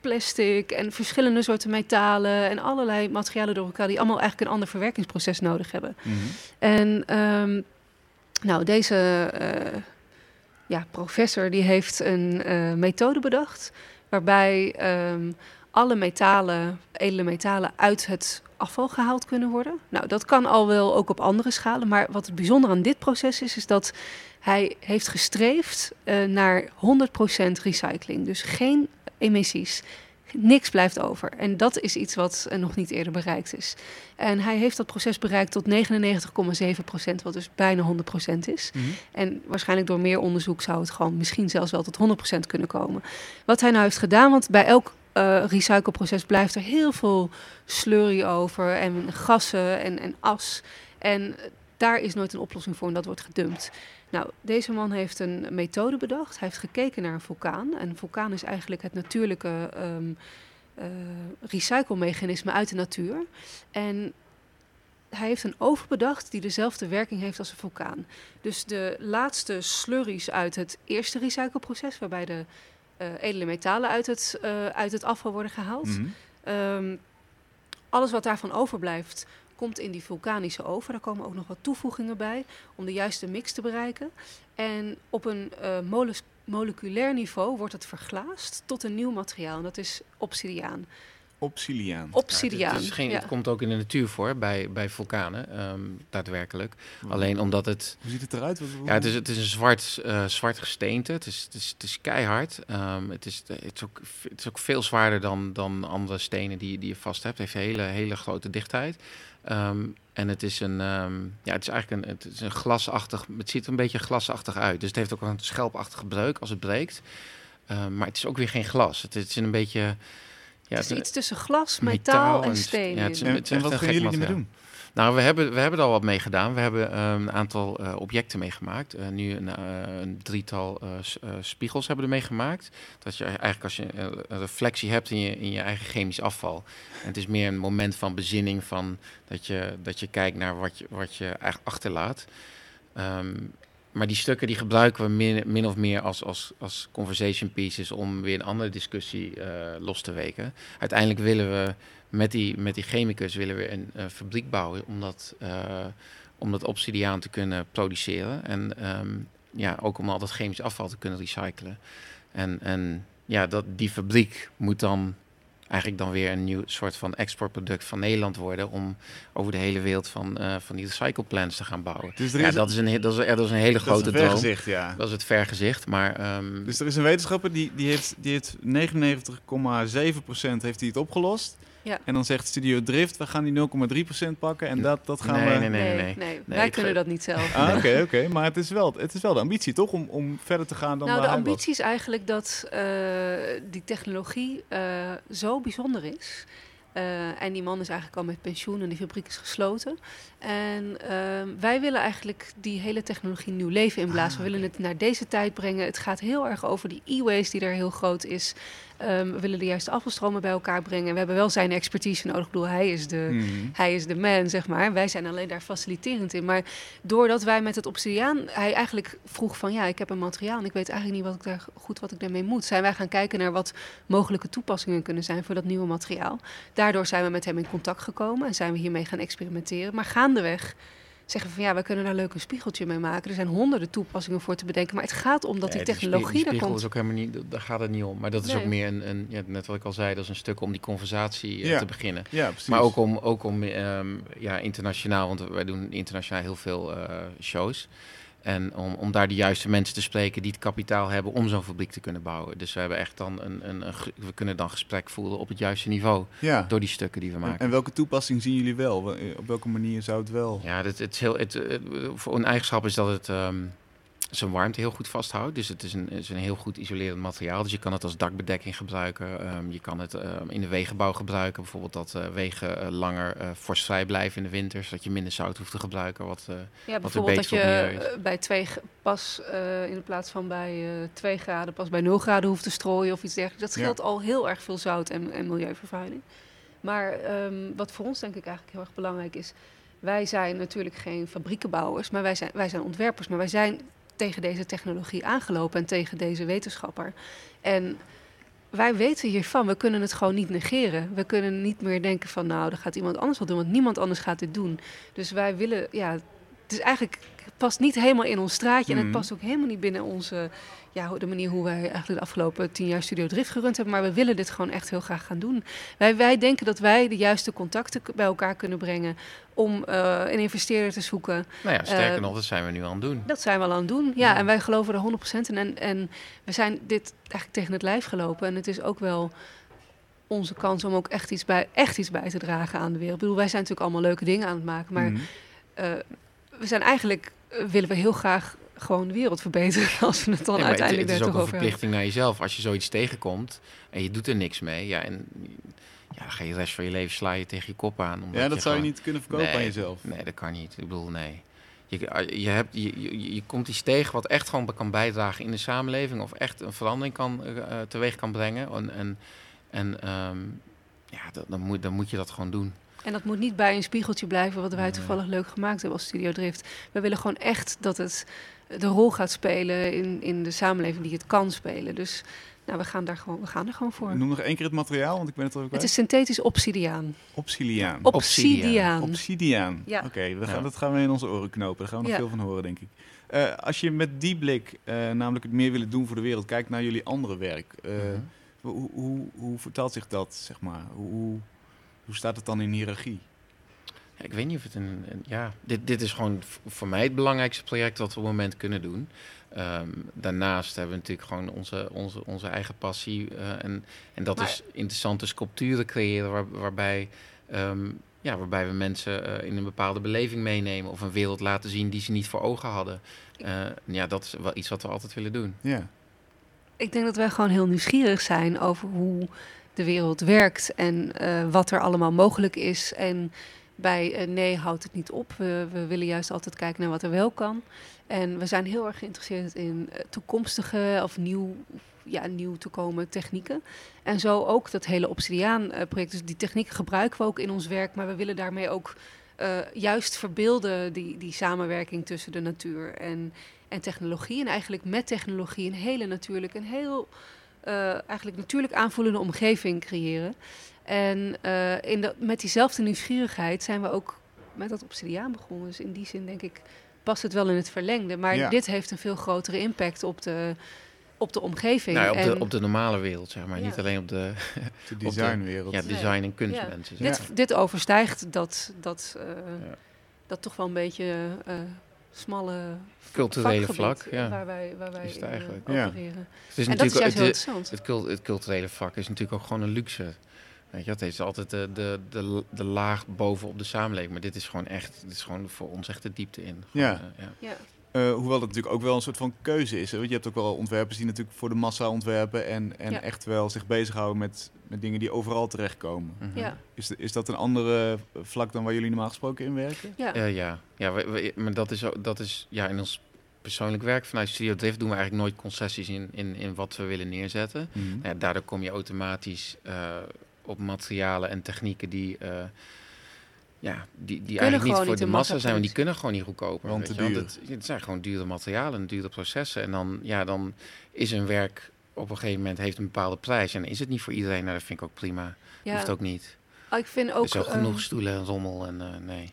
plastic en verschillende soorten metalen en allerlei materialen door elkaar die allemaal eigenlijk een ander verwerkingsproces nodig hebben. Mhm. En ehm, nou, deze ja, professor die heeft een eh, methode bedacht waarbij ehm, alle metalen, edele metalen uit het afval gehaald kunnen worden. Nou, dat kan al wel ook op andere schalen. Maar wat het bijzonder aan dit proces is, is dat hij heeft gestreefd uh, naar 100% recycling. Dus geen emissies. Niks blijft over. En dat is iets wat nog niet eerder bereikt is. En hij heeft dat proces bereikt tot 99,7% wat dus bijna 100% is. Mm -hmm. En waarschijnlijk door meer onderzoek zou het gewoon misschien zelfs wel tot 100% kunnen komen. Wat hij nou heeft gedaan, want bij elk uh, recycleproces blijft er heel veel slurry over en gassen en, en as. En daar is nooit een oplossing voor en dat wordt gedumpt. Nou, deze man heeft een methode bedacht. Hij heeft gekeken naar een vulkaan. En een vulkaan is eigenlijk het natuurlijke um, uh, recyclemechanisme uit de natuur. En hij heeft een oven bedacht die dezelfde werking heeft als een vulkaan. Dus de laatste slurries uit het eerste recycleproces, waarbij de uh, edele metalen uit het, uh, uit het afval worden gehaald. Mm -hmm. um, alles wat daarvan overblijft, komt in die vulkanische oven. Daar komen ook nog wat toevoegingen bij om de juiste mix te bereiken. En op een uh, moleculair niveau wordt het verglaasd tot een nieuw materiaal. En dat is obsidiaan. Obsidiaan. Obsidiaan. Ja, het, is geen, ja. het komt ook in de natuur voor bij, bij vulkanen, um, daadwerkelijk. Wow. Alleen omdat het. Hoe ziet het eruit? Wat, Ja, het is, het is een zwart, uh, zwart gesteente. Het is, het is, het is keihard. Um, het, is, het, is ook, het is ook veel zwaarder dan, dan andere stenen die, die je vast hebt. Het heeft een hele, hele grote dichtheid. Um, en het is een, um, ja, het is eigenlijk een, het is een glasachtig, het ziet er een beetje glasachtig uit. Dus het heeft ook een schelpachtige breuk als het breekt. Um, maar het is ook weer geen glas. Het, het is een beetje. Ja, het is iets tussen glas, metaal, metaal en steen. Ja, het is, en, het is en wat gaan jullie ermee doen? Nou, we hebben, we hebben er al wat mee gedaan. We hebben um, een aantal uh, objecten meegemaakt. Uh, nu een, uh, een drietal spiegels hebben we ermee gemaakt. Dat je eigenlijk als je een reflectie hebt in je, in je eigen chemisch afval. En het is meer een moment van bezinning van dat je, dat je kijkt naar wat je, wat je eigenlijk achterlaat. Um, maar die stukken die gebruiken we min, min of meer als, als, als conversation pieces om weer een andere discussie los te weken. Uiteindelijk willen we met die, met die chemicus willen we een uh, fabriek bouwen om dat, uh, om dat obsidiaan te kunnen produceren. En um, ja, ook om al dat chemisch afval te kunnen recyclen. En, en ja, dat, die fabriek moet dan eigenlijk dan weer een nieuw soort van exportproduct van Nederland worden om over de hele wereld van, uh, van die recycle plants te gaan bouwen. Dus ja, dat is een, dat is, dat is een hele dat grote is droom. vergezicht, ja. Dat is het vergezicht, maar... Um, dus er is een wetenschapper die, die heeft, die heeft 99,7% heeft hij het opgelost. Ja. En dan zegt Studio Drift, we gaan die 0,3% pakken en dat, dat gaan nee, we... Nee, nee, nee. nee. nee, nee wij kunnen dat niet zelf. Ah, oké, oké. Okay. Maar het is, wel, het is wel de ambitie, toch? Om, om verder te gaan dan Nou, de ambitie is eigenlijk dat uh, die technologie uh, zo bijzonder is... Uh, en die man is eigenlijk al met pensioen en die fabriek is gesloten. En uh, wij willen eigenlijk die hele technologie nieuw leven inblazen. Ah, we willen het naar deze tijd brengen. Het gaat heel erg over die e-waste die er heel groot is. Um, we willen de juiste afvalstromen bij elkaar brengen. We hebben wel zijn expertise nodig. Ik bedoel, hij is, de, mm. hij is de man, zeg maar. Wij zijn alleen daar faciliterend in. Maar doordat wij met het obsidiaan... Hij eigenlijk vroeg van, ja, ik heb een materiaal... en ik weet eigenlijk niet wat ik daar, goed wat ik daarmee moet. Zijn wij gaan kijken naar wat mogelijke toepassingen kunnen zijn... voor dat nieuwe materiaal. Daardoor zijn we met hem in contact gekomen... en zijn we hiermee gaan experimenteren. Maar gaandeweg zeggen van ja, we kunnen daar leuk een spiegeltje mee maken. Er zijn honderden toepassingen voor te bedenken, maar het gaat om dat ja, die technologie die daar komt. is ook helemaal niet, daar gaat het niet om. Maar dat is Nee. ook meer een, een ja, net wat ik al zei, dat is een stuk om die conversatie eh, Ja. te beginnen. Ja, precies. Maar ook om, ook om ehm, ja, internationaal, want wij doen internationaal heel veel eh, shows. En om, om daar de juiste mensen te spreken die het kapitaal hebben om zo'n fabriek te kunnen bouwen. Dus we hebben echt dan een, een, we kunnen dan gesprek voeren op het juiste niveau ja. door die stukken die we En, maken. en welke toepassing zien jullie wel? Wa- Op welke manier zou het wel? Ja, het, het is heel, het, eh, voor een eigenschap is dat het ehm, zijn warmte heel goed vasthoudt. Dus het is een, is een heel goed isolerend materiaal. Dus je kan het als dakbedekking gebruiken. Ehm, je kan het ehm, in de wegenbouw gebruiken. Bijvoorbeeld dat eh, wegen eh, langer vorstvrij blijven in de winter. Zodat je minder zout hoeft te gebruiken. Wat, Ja, een bijvoorbeeld dat je beetje wat meer is. bij twee pas in plaats van bij eh 2 graden pas bij 0 graden hoeft te strooien of iets dergelijks. Dat Ja. scheelt al heel erg veel zout en, en milieuvervuiling. Maar ehm, wat voor ons denk ik eigenlijk heel erg belangrijk is, wij zijn natuurlijk geen fabriekenbouwers, maar wij zijn, wij zijn ontwerpers, maar wij zijn tegen deze technologie aangelopen en tegen deze wetenschapper. En wij weten hiervan, we kunnen het gewoon niet negeren. We kunnen niet meer denken van nou, dat gaat iemand anders wel doen, want niemand anders gaat dit doen. Dus wij willen ja, het is eigenlijk het past niet helemaal in ons straatje. En Mhm. het past ook helemaal niet binnen onze, ja, de manier hoe wij eigenlijk de afgelopen tien jaar Studio Drift gerund hebben. Maar we willen dit gewoon echt heel graag gaan doen. Wij, wij denken dat wij de juiste contacten bij elkaar kunnen brengen om eh, een investeerder te zoeken. Nou ja, sterker Eh, nog, dat zijn we nu aan het doen. Dat zijn we al aan het doen. Ja, en wij geloven er 100% in. En, en we zijn dit eigenlijk tegen het lijf gelopen. En het is ook wel onze kans om ook echt iets bij, echt iets bij te dragen aan de wereld. Ik bedoel, wij zijn natuurlijk allemaal leuke dingen aan het maken. Maar Mhm. eh, we zijn eigenlijk, eh, willen we heel graag gewoon de wereld verbeteren. Als we het dan Nee, maar het, uiteindelijk het is ook een verplichting naar jezelf. Als je zoiets tegenkomt en je doet er niks mee, ja, en ja, dan ga je de rest van je leven sla je tegen je kop aan. omdat Ja, dat zou je niet kunnen verkopen Nee, aan jezelf. Nee, dat kan niet. Ik bedoel, nee. Je, je, hebt, je, je, je komt iets tegen wat echt gewoon kan bijdragen in de samenleving of echt een verandering kan, eh, eh, teweeg kan brengen. En, en, en ehm, ja, dat, dan, moet, dan moet je dat gewoon doen. En dat moet niet bij een spiegeltje blijven wat wij toevallig leuk gemaakt hebben als Studio Drift. We willen gewoon echt dat het de rol gaat spelen in, in de samenleving die het kan spelen. Dus nou, we, gaan daar gewoon, we gaan er gewoon voor. Noem nog één keer het materiaal, want ik ben het al Het is synthetisch obsidiaan. Obsidiaan. Obsidiaan. Obsidiaan. Ja. Oké, we gaan- Ja. dat gaan we in onze oren knopen. Daar gaan we nog Ja. veel van horen, denk ik. Eh, als je met die blik, eh, namelijk het meer willen doen voor de wereld, kijkt naar jullie andere werk. eh, Mhm. hoe, hoe, hoe vertaalt zich dat, zeg maar? Hoe, hoe, staat het dan in hiërarchie? Ja, ik weet niet of het een. een- ja, dit, dit is gewoon voor mij het belangrijkste project wat we op het moment kunnen doen. Ehm, daarnaast hebben we natuurlijk gewoon onze, onze, onze eigen passie. eh, en, en dat Maar- is interessante sculpturen creëren waar, waarbij, ehm, ja, waarbij we mensen eh, in een bepaalde beleving meenemen of een wereld laten zien die ze niet voor ogen hadden. Eh, ja, dat is wel iets wat we altijd willen doen. Ja. Ik denk dat wij gewoon heel nieuwsgierig zijn over hoe de wereld werkt en eh, wat er allemaal mogelijk is. En bij eh, nee houdt het niet op. We, we willen juist altijd kijken naar wat er wel kan. En we zijn heel erg geïnteresseerd in eh, toekomstige of nieuw, ja, nieuw te komen technieken. En zo ook dat hele Obsidiaan-project. Dus die technieken gebruiken we ook in ons werk, maar we willen daarmee ook juist verbeelden die, die samenwerking tussen de natuur en, en technologie. En eigenlijk met technologie een hele natuurlijk, een heel eigenlijk natuurlijk aanvoelende omgeving creëren. En eh, in dat, met diezelfde nieuwsgierigheid zijn we ook met dat obsidiaan begonnen. Dus in die zin denk ik, past het wel in het verlengde. Maar Ja. dit heeft een veel grotere impact op de, op de omgeving. Nou, ja, op, de, En op de normale wereld, zeg maar. Ja. Niet alleen op de De designwereld. ja, design- en kunstmensen. zeg dit, dit overstijgt dat, dat, eh, Ja. dat toch wel een beetje eh, smalle Culturele vlak, ja. waar wij, waar wij Is het in, eh, eigenlijk. Ja. opereren. Het is En dat is juist heel het, interessant. het, cult- het culturele vak is natuurlijk ook gewoon een luxe. Weet je, dat is altijd de, de, de, de laag bovenop de samenleving. Maar dit is gewoon echt, dit is gewoon voor ons echt de diepte in. Gewoon, Ja. eh, ja. Ja. Eh, hoewel het natuurlijk ook wel een soort van keuze is. Hè? Want je hebt ook wel ontwerpers die natuurlijk voor de massa ontwerpen en, en Ja. echt wel zich bezighouden met, met dingen die overal terechtkomen. Mhm. Ja. Is, is dat een andere vlak dan waar jullie normaal gesproken in werken? Ja. Eh, ja, ja we- we- maar dat is, dat is ja, in ons persoonlijk werk vanuit Studio Drift doen we eigenlijk nooit concessies in, in, in wat we willen neerzetten. Mhm. Nou ja, daardoor kom je automatisch eh, op materialen en technieken die, eh, ja, die, die eigenlijk niet voor niet de massa zijn, want die kunnen gewoon niet goedkoper. Want weet je, het, het zijn gewoon dure materialen, dure processen. En dan, ja, dan is een werk op een gegeven moment heeft een bepaalde prijs. En is het niet voor iedereen, nou, dat vind ik ook prima. Ja. Hoeft ook niet. Ah, ik vind Er ook is al eh, genoeg stoelen en rommel en eh, nee.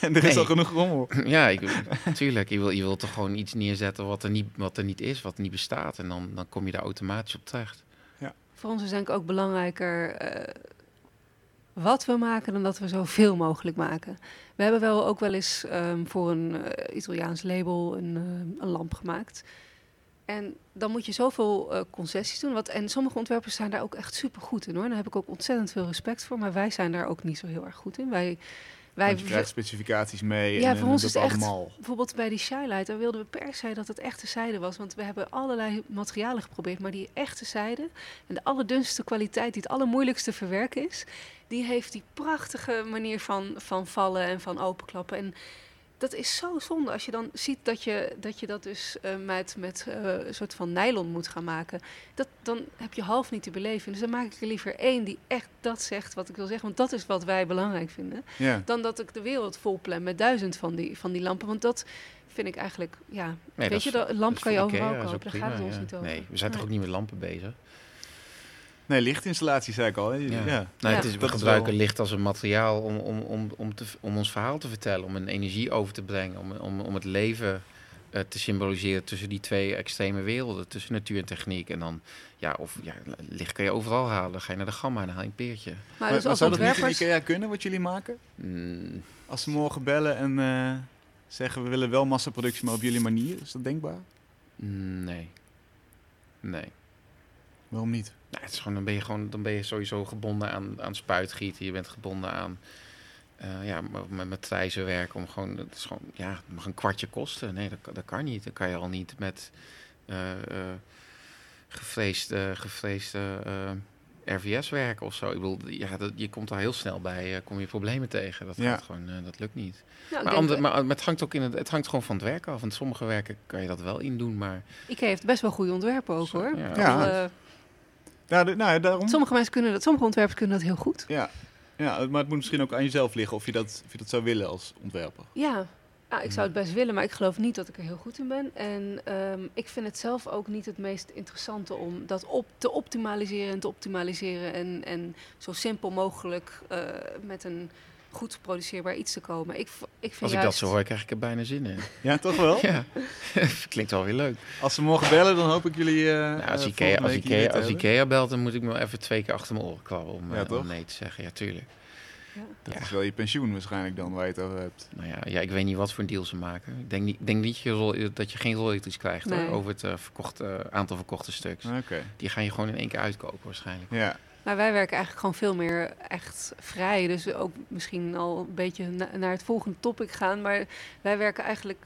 En er is Nee. al genoeg rommel. Ja, ik, tuurlijk. Je wil, je wil toch gewoon iets neerzetten wat er niet, wat er niet is, wat niet bestaat. En dan, dan kom je daar automatisch op terecht. voor ons is denk ik ook belangrijker eh, wat we maken dan dat we zoveel mogelijk maken. We hebben wel ook wel eens ehm, voor een eh, Italiaans label een, eh, een lamp gemaakt. En dan moet je zoveel eh, concessies doen. Wat, en sommige ontwerpers zijn daar ook echt super goed in hoor. Daar heb ik ook ontzettend veel respect voor. Maar wij zijn daar ook niet zo heel erg goed in. Wij, wij Want je krijgt specificaties mee. Ja, en, voor ons is het echt-. Bijvoorbeeld bij die Shylight, daar wilden we per se dat het echte zijde was. Want we hebben allerlei materialen geprobeerd. Maar die echte zijde en de allerdunste kwaliteit, die het allermoeilijkste verwerken is... die heeft die prachtige manier van, van vallen en van openklappen. En dat is zo zonde als je dan ziet dat je dat, je dat dus eh, met, met eh, een soort van nylon moet gaan maken. Dat, dan heb je half niet te beleven. Dus dan maak ik er liever één die echt dat zegt wat ik wil zeggen. Want dat is wat wij belangrijk vinden Ja. dan dat ik de wereld volplan met duizend van die, van die lampen. Want dat vind ik eigenlijk, ja, Nee, weet dat je, een lamp kan je overal kopen. Daar gaat het ons niet over. Nee, we zijn toch ook niet met lampen bezig? Nee, lichtinstallatie zei ik al. Hè? Ja. Nou, het is, we gebruiken wel- licht als een materiaal om, om, om, om, te, om ons verhaal te vertellen, om een energie over te brengen, om, om, om het leven eh, te symboliseren tussen die twee extreme werelden, tussen natuur en techniek. En dan, ja, of ja, licht kan je overal halen. Dan ga je naar de gamma en dan haal je een peertje. Maar Maar, dus maar als zou dat niet in ontwerpers... IKEA kunnen, wat jullie maken? Mm, Als ze morgen bellen en eh, zeggen we willen wel massaproductie, maar op jullie manier. Is dat denkbaar? nee. Nee. Waarom niet? Nou, het is gewoon, dan, ben je gewoon, dan ben je sowieso gebonden aan, aan spuitgieten. Je bent gebonden aan eh, ja, met, met trijzen werken. Om gewoon, het is gewoon, ja, het mag een kwartje kosten. Nee, dat, kan- dat kan niet. Dan kan je al niet met eh eh gevreesde, gevreesde eh, RVS werken of zo. Ik bedoel, ja, dat, je komt al heel snel bij, eh, kom je problemen tegen. Dat, Ja. gaat gewoon, eh, dat lukt niet. Nou, ik Maar, ander, maar het, hangt ook in het, het hangt gewoon van het werk af. Want sommige werken kan je dat wel in doen, maar... IKEA heeft best wel goede ontwerpen ook hoor. Ja. Ja. Ja, de- nou ja, daarom. sommige mensen kunnen dat, sommige ontwerpers kunnen dat heel goed. Ja. ja, maar het moet misschien ook aan jezelf liggen of je dat, of je dat zou willen als ontwerper. Ja, ah, ik zou het best willen, maar ik geloof niet dat ik er heel goed in ben. En ehm, ik vind het zelf ook niet het meest interessante om dat op te optimaliseren en te optimaliseren. En, en zo simpel mogelijk eh, met een goed geproduceerbaar iets te komen. Ik, ik vind Als ik dat zo hoor, krijg ik er bijna zin in. Ja, toch wel? Ja, klinkt wel weer leuk. Als ze morgen bellen, dan hoop ik jullie. eh Nou, als eh, Ikea, als, Ikea, als. Ikea belt, dan moet ik me wel even twee keer achter mijn oren krabben om, Ja, eh, om nee te zeggen. Ja, tuurlijk. Ja. Dat Ja. is wel je pensioen waarschijnlijk dan waar je het over hebt. Nou ja, ja, ik weet niet wat voor een deal ze maken. Ik denk niet, denk niet je dat je geen royalties krijgt Nee. hoor, over het eh, verkochte, aantal verkochte stuks. Oké. Die gaan je gewoon in één keer uitkopen waarschijnlijk. Ja. Maar wij werken eigenlijk gewoon veel meer echt vrij. Dus ook misschien al een beetje na- naar het volgende topic gaan. Maar wij werken eigenlijk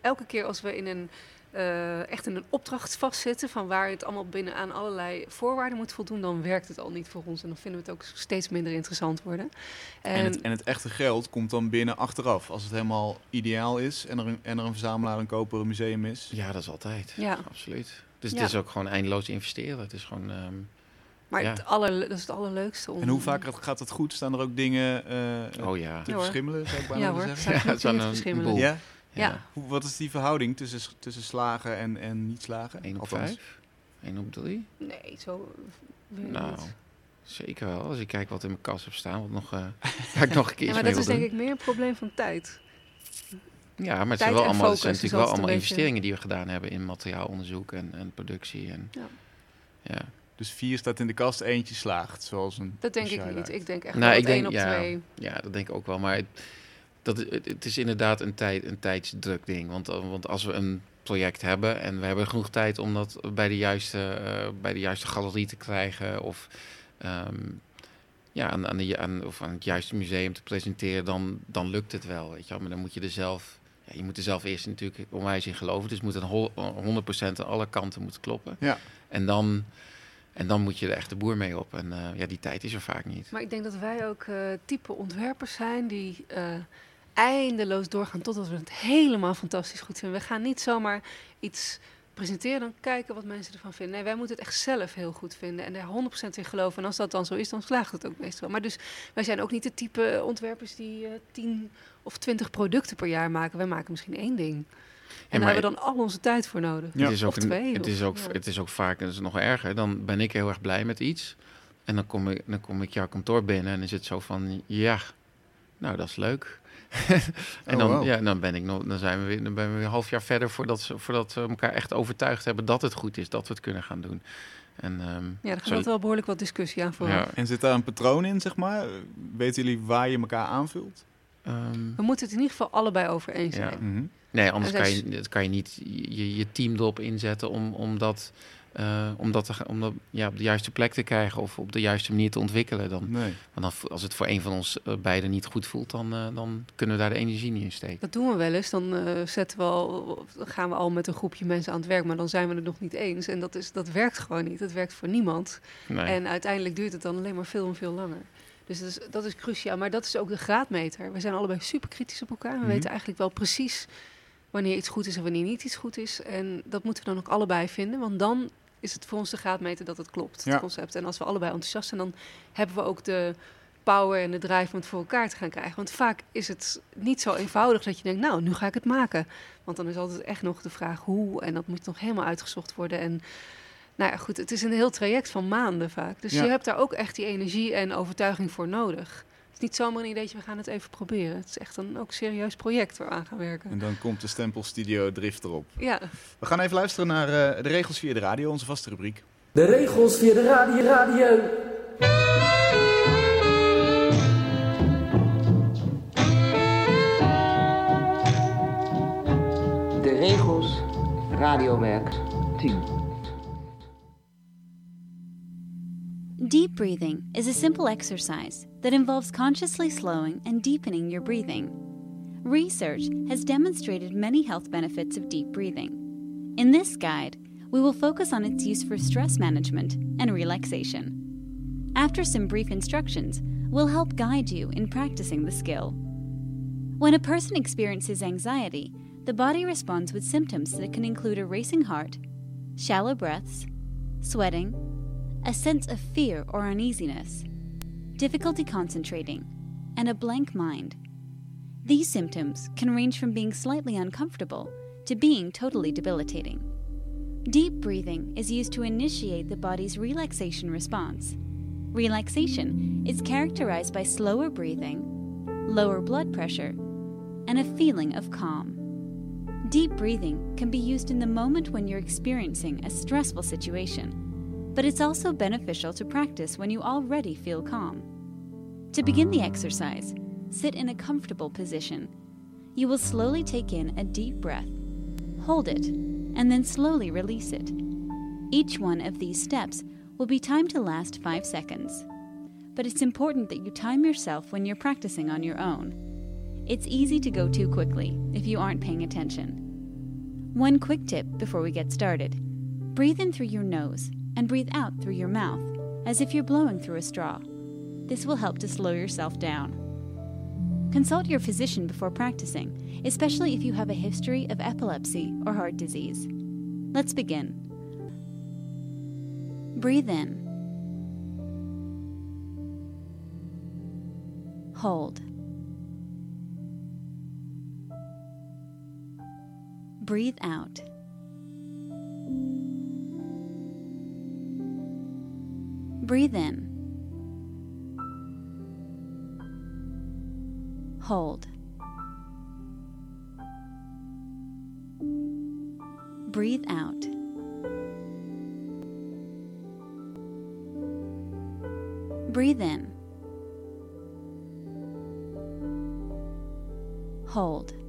elke keer als we in een, eh, echt in een opdracht vastzitten... van waar het allemaal binnen aan allerlei voorwaarden moet voldoen... dan werkt het al niet voor ons. En dan vinden we het ook steeds minder interessant worden. En, En, het, en het echte geld komt dan binnen achteraf. Als het helemaal ideaal is en er een, en er een verzamelaar, een koper, een museum is. Ja, dat is altijd. Ja. Absoluut. Dus Ja. het is ook gewoon eindeloos investeren. Het is gewoon... ehm, maar ja. het aller, dat is het allerleukste. Om, En hoe vaak gaat het goed? Staan er ook dingen eh, oh ja. te Ja, verschimmelen, zou ik bijna Ja hoor, zeggen? Ja, verschimmelen. Ja? Ja. Hoe, wat is die verhouding tussen, tussen slagen en, en niet slagen? 1 op Althans. 5? 1 op 3? Nee, zo weet ik Nou, niet. zeker wel. Als ik kijk wat in mijn kast heb staan, wat nog, eh waar ik nog een keer Ja, maar mee dat wil is doen. denk ik meer een probleem van tijd. Ja, maar het Tijd zijn wel allemaal, zijn natuurlijk wel allemaal beetje- investeringen die we gedaan hebben in materiaalonderzoek en, en productie. En, Ja. Ja. Dus vier staat in de kast, eentje slaagt, zoals een Dat denk ik niet. Ik denk echt Nou, ik dat één denk- op ja. twee. Ja, dat denk ik ook wel. Maar het, dat, het, het is inderdaad een, tijd, een tijdsdruk ding. Want, eh, want als we een project hebben en we hebben genoeg tijd om dat bij de juiste, eh, bij de juiste galerie te krijgen of, ehm, ja, aan, aan, de, aan, of aan het juiste museum te presenteren, dan, dan lukt het wel. Weet je wel. Maar dan moet je er zelf, ja, je moet er zelf eerst natuurlijk onwijs in geloven. Dus het moet een hol- 100% aan alle kanten moet kloppen. Ja. En dan, en dan moet je de boer mee op. En eh, ja, die tijd is er vaak niet. Maar ik denk dat wij ook eh, type ontwerpers zijn die eh, eindeloos doorgaan totdat we het helemaal fantastisch goed vinden. We gaan niet zomaar iets presenteren, dan kijken wat mensen ervan vinden. Nee, wij moeten het echt zelf heel goed vinden en er 100% in geloven. En als dat dan zo is, dan slaagt het ook meestal. Maar dus wij zijn ook niet de type ontwerpers die eh 10 of 20 producten per jaar maken. Wij maken misschien één ding. En daar maar- hebben we dan al onze tijd voor nodig. Ja. Het is ook, Of twee, het, of- is ook, ja. het is ook vaak, en dat is nog erger, dan ben ik heel erg blij met iets. En dan kom ik, dan kom ik jouw kantoor binnen en dan is het zo van, ja, nou dat is leuk. en Oh, dan, wow. ja, dan, ben ik nog, dan, zijn we weer, dan ben we weer een half jaar verder voordat, ze, voordat we elkaar echt overtuigd hebben dat het goed is, dat we het kunnen gaan doen. En, ehm, Ja, daar gaat zo- wel behoorlijk wat discussie aan vooraf. ja, En zit daar een patroon in, zeg maar? Weten jullie waar je elkaar aanvult? ehm, We moeten het in ieder geval allebei over eens Ja. zijn. Mhm. Nee, anders En kan je, dat kan je niet je, je team erop inzetten om, om dat, eh, om dat, te om dat ja, op de juiste plek te krijgen of op de juiste manier te ontwikkelen. Dan, Nee. want dan, als het voor een van ons eh, beiden niet goed voelt, dan, eh, dan kunnen we daar de energie niet in steken. Dat doen we wel eens. Dan, zetten we al, gaan we al met een groepje mensen aan het werk, maar dan zijn we het nog niet eens. En dat, is, dat werkt gewoon niet. Dat werkt voor niemand. Nee. En uiteindelijk duurt het dan alleen maar veel en veel langer. Dus dat is, dat is cruciaal. Maar dat is ook de graadmeter. We zijn allebei super kritisch op elkaar. We Mhm. weten eigenlijk wel precies wanneer iets goed is en wanneer niet iets goed is. En dat moeten we dan ook allebei vinden. Want dan is het voor ons de graadmeter dat het klopt, Ja. het concept. En als we allebei enthousiast zijn, dan hebben we ook de power en de drive om het voor elkaar te gaan krijgen. Want vaak is het niet zo eenvoudig dat je denkt, nou, nu ga ik het maken. Want dan is altijd echt nog de vraag hoe. En dat moet nog helemaal uitgezocht worden. En Nou ja, goed, het is een heel traject van maanden vaak. Dus Ja. je hebt daar ook echt die energie en overtuiging voor nodig. Het is niet zomaar een ideetje, we gaan het even proberen. Het is echt een ook serieus project waar we aan gaan werken. En dan komt de stempel Studio Drift erop. Ja, We gaan even luisteren naar eh, de regels via de radio, onze vaste rubriek. De regels via de radio. radio. De regels radiowerk 10. Deep breathing is a simple exercise that involves consciously slowing and deepening your breathing. Research has demonstrated many health benefits of deep breathing. In this guide, we will focus on its use for stress management and relaxation. After some brief instructions, we'll help guide you in practicing the skill. When a person experiences anxiety, the body responds with symptoms that can include a racing heart, shallow breaths, sweating, a sense of fear or uneasiness, difficulty concentrating, and a blank mind. These symptoms can range from being slightly uncomfortable to being totally debilitating. Deep breathing is used to initiate the body's relaxation response. Relaxation is characterized by slower breathing, lower blood pressure, and a feeling of calm. Deep breathing can be used in the moment when you're experiencing a stressful situation but it's also beneficial to practice when you already feel calm. To begin the exercise, sit in a comfortable position. You will slowly take in a deep breath, hold it, and then slowly release it. Each one of these steps will be timed to last 5 seconds. But it's important that you time yourself when you're practicing on your own. It's easy to go too quickly if you aren't paying attention. One quick tip before we get started breathe in through your nose and breathe out through your mouth, as if you're blowing through a straw. This will help to slow yourself down. Consult your physician before practicing, especially if you have a history of epilepsy or heart disease. Let's begin. Breathe in. Hold. Breathe out. Breathe in. Hold. Breathe out. Breathe in. Hold.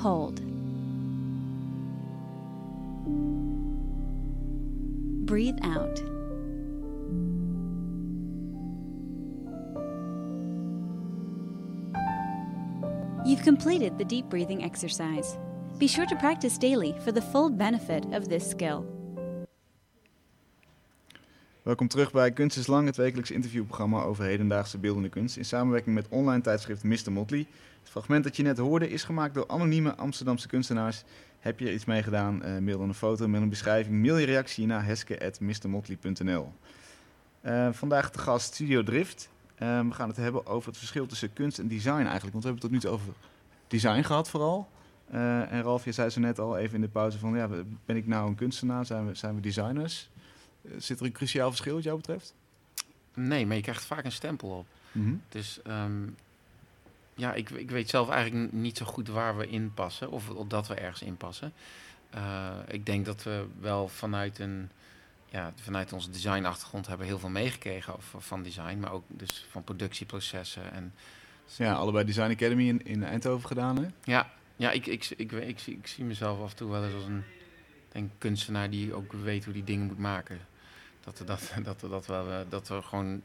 Hold. Breathe out. You've completed the deep breathing exercise. Be sure to practice daily for the full benefit of this skill. Welkom terug bij Kunst is Lang, het wekelijks interviewprogramma over hedendaagse beeldende kunst. In samenwerking met online tijdschrift Mr. Motley. Het fragment dat je net hoorde is gemaakt door anonieme Amsterdamse kunstenaars. Heb je er iets mee gedaan? Eh, mail dan een foto met een beschrijving. Mail je reactie naar heske.mrmotley.nl Eh Vandaag de gast Studio Drift. Eh, we gaan het hebben over het verschil tussen kunst en design eigenlijk. Want we hebben het tot nu toe over design gehad vooral. En Ralf, je zei zo net al even in de pauze van... Ja, ben ik nou een kunstenaar? Zijn we, zijn we designers? Zit er een cruciaal verschil wat jou betreft? Nee, maar je krijgt vaak een stempel op. Mhm. Dus ehm, ja, ik, ik weet zelf eigenlijk niet zo goed waar we in passen. Of, of dat we ergens in passen. Eh, ik denk dat we wel vanuit een... Ja, vanuit onze designachtergrond hebben heel veel meegekregen van design. Maar ook dus van productieprocessen. En Ja, allebei Design Academy in, in Eindhoven gedaan, hè? ja, ja ik, ik, ik, ik, ik, zie, ik zie mezelf af en toe wel eens als een denk kunstenaar die ook weet hoe die dingen moet maken. Dat we, dat, dat, we- dat, we, eh, dat we gewoon,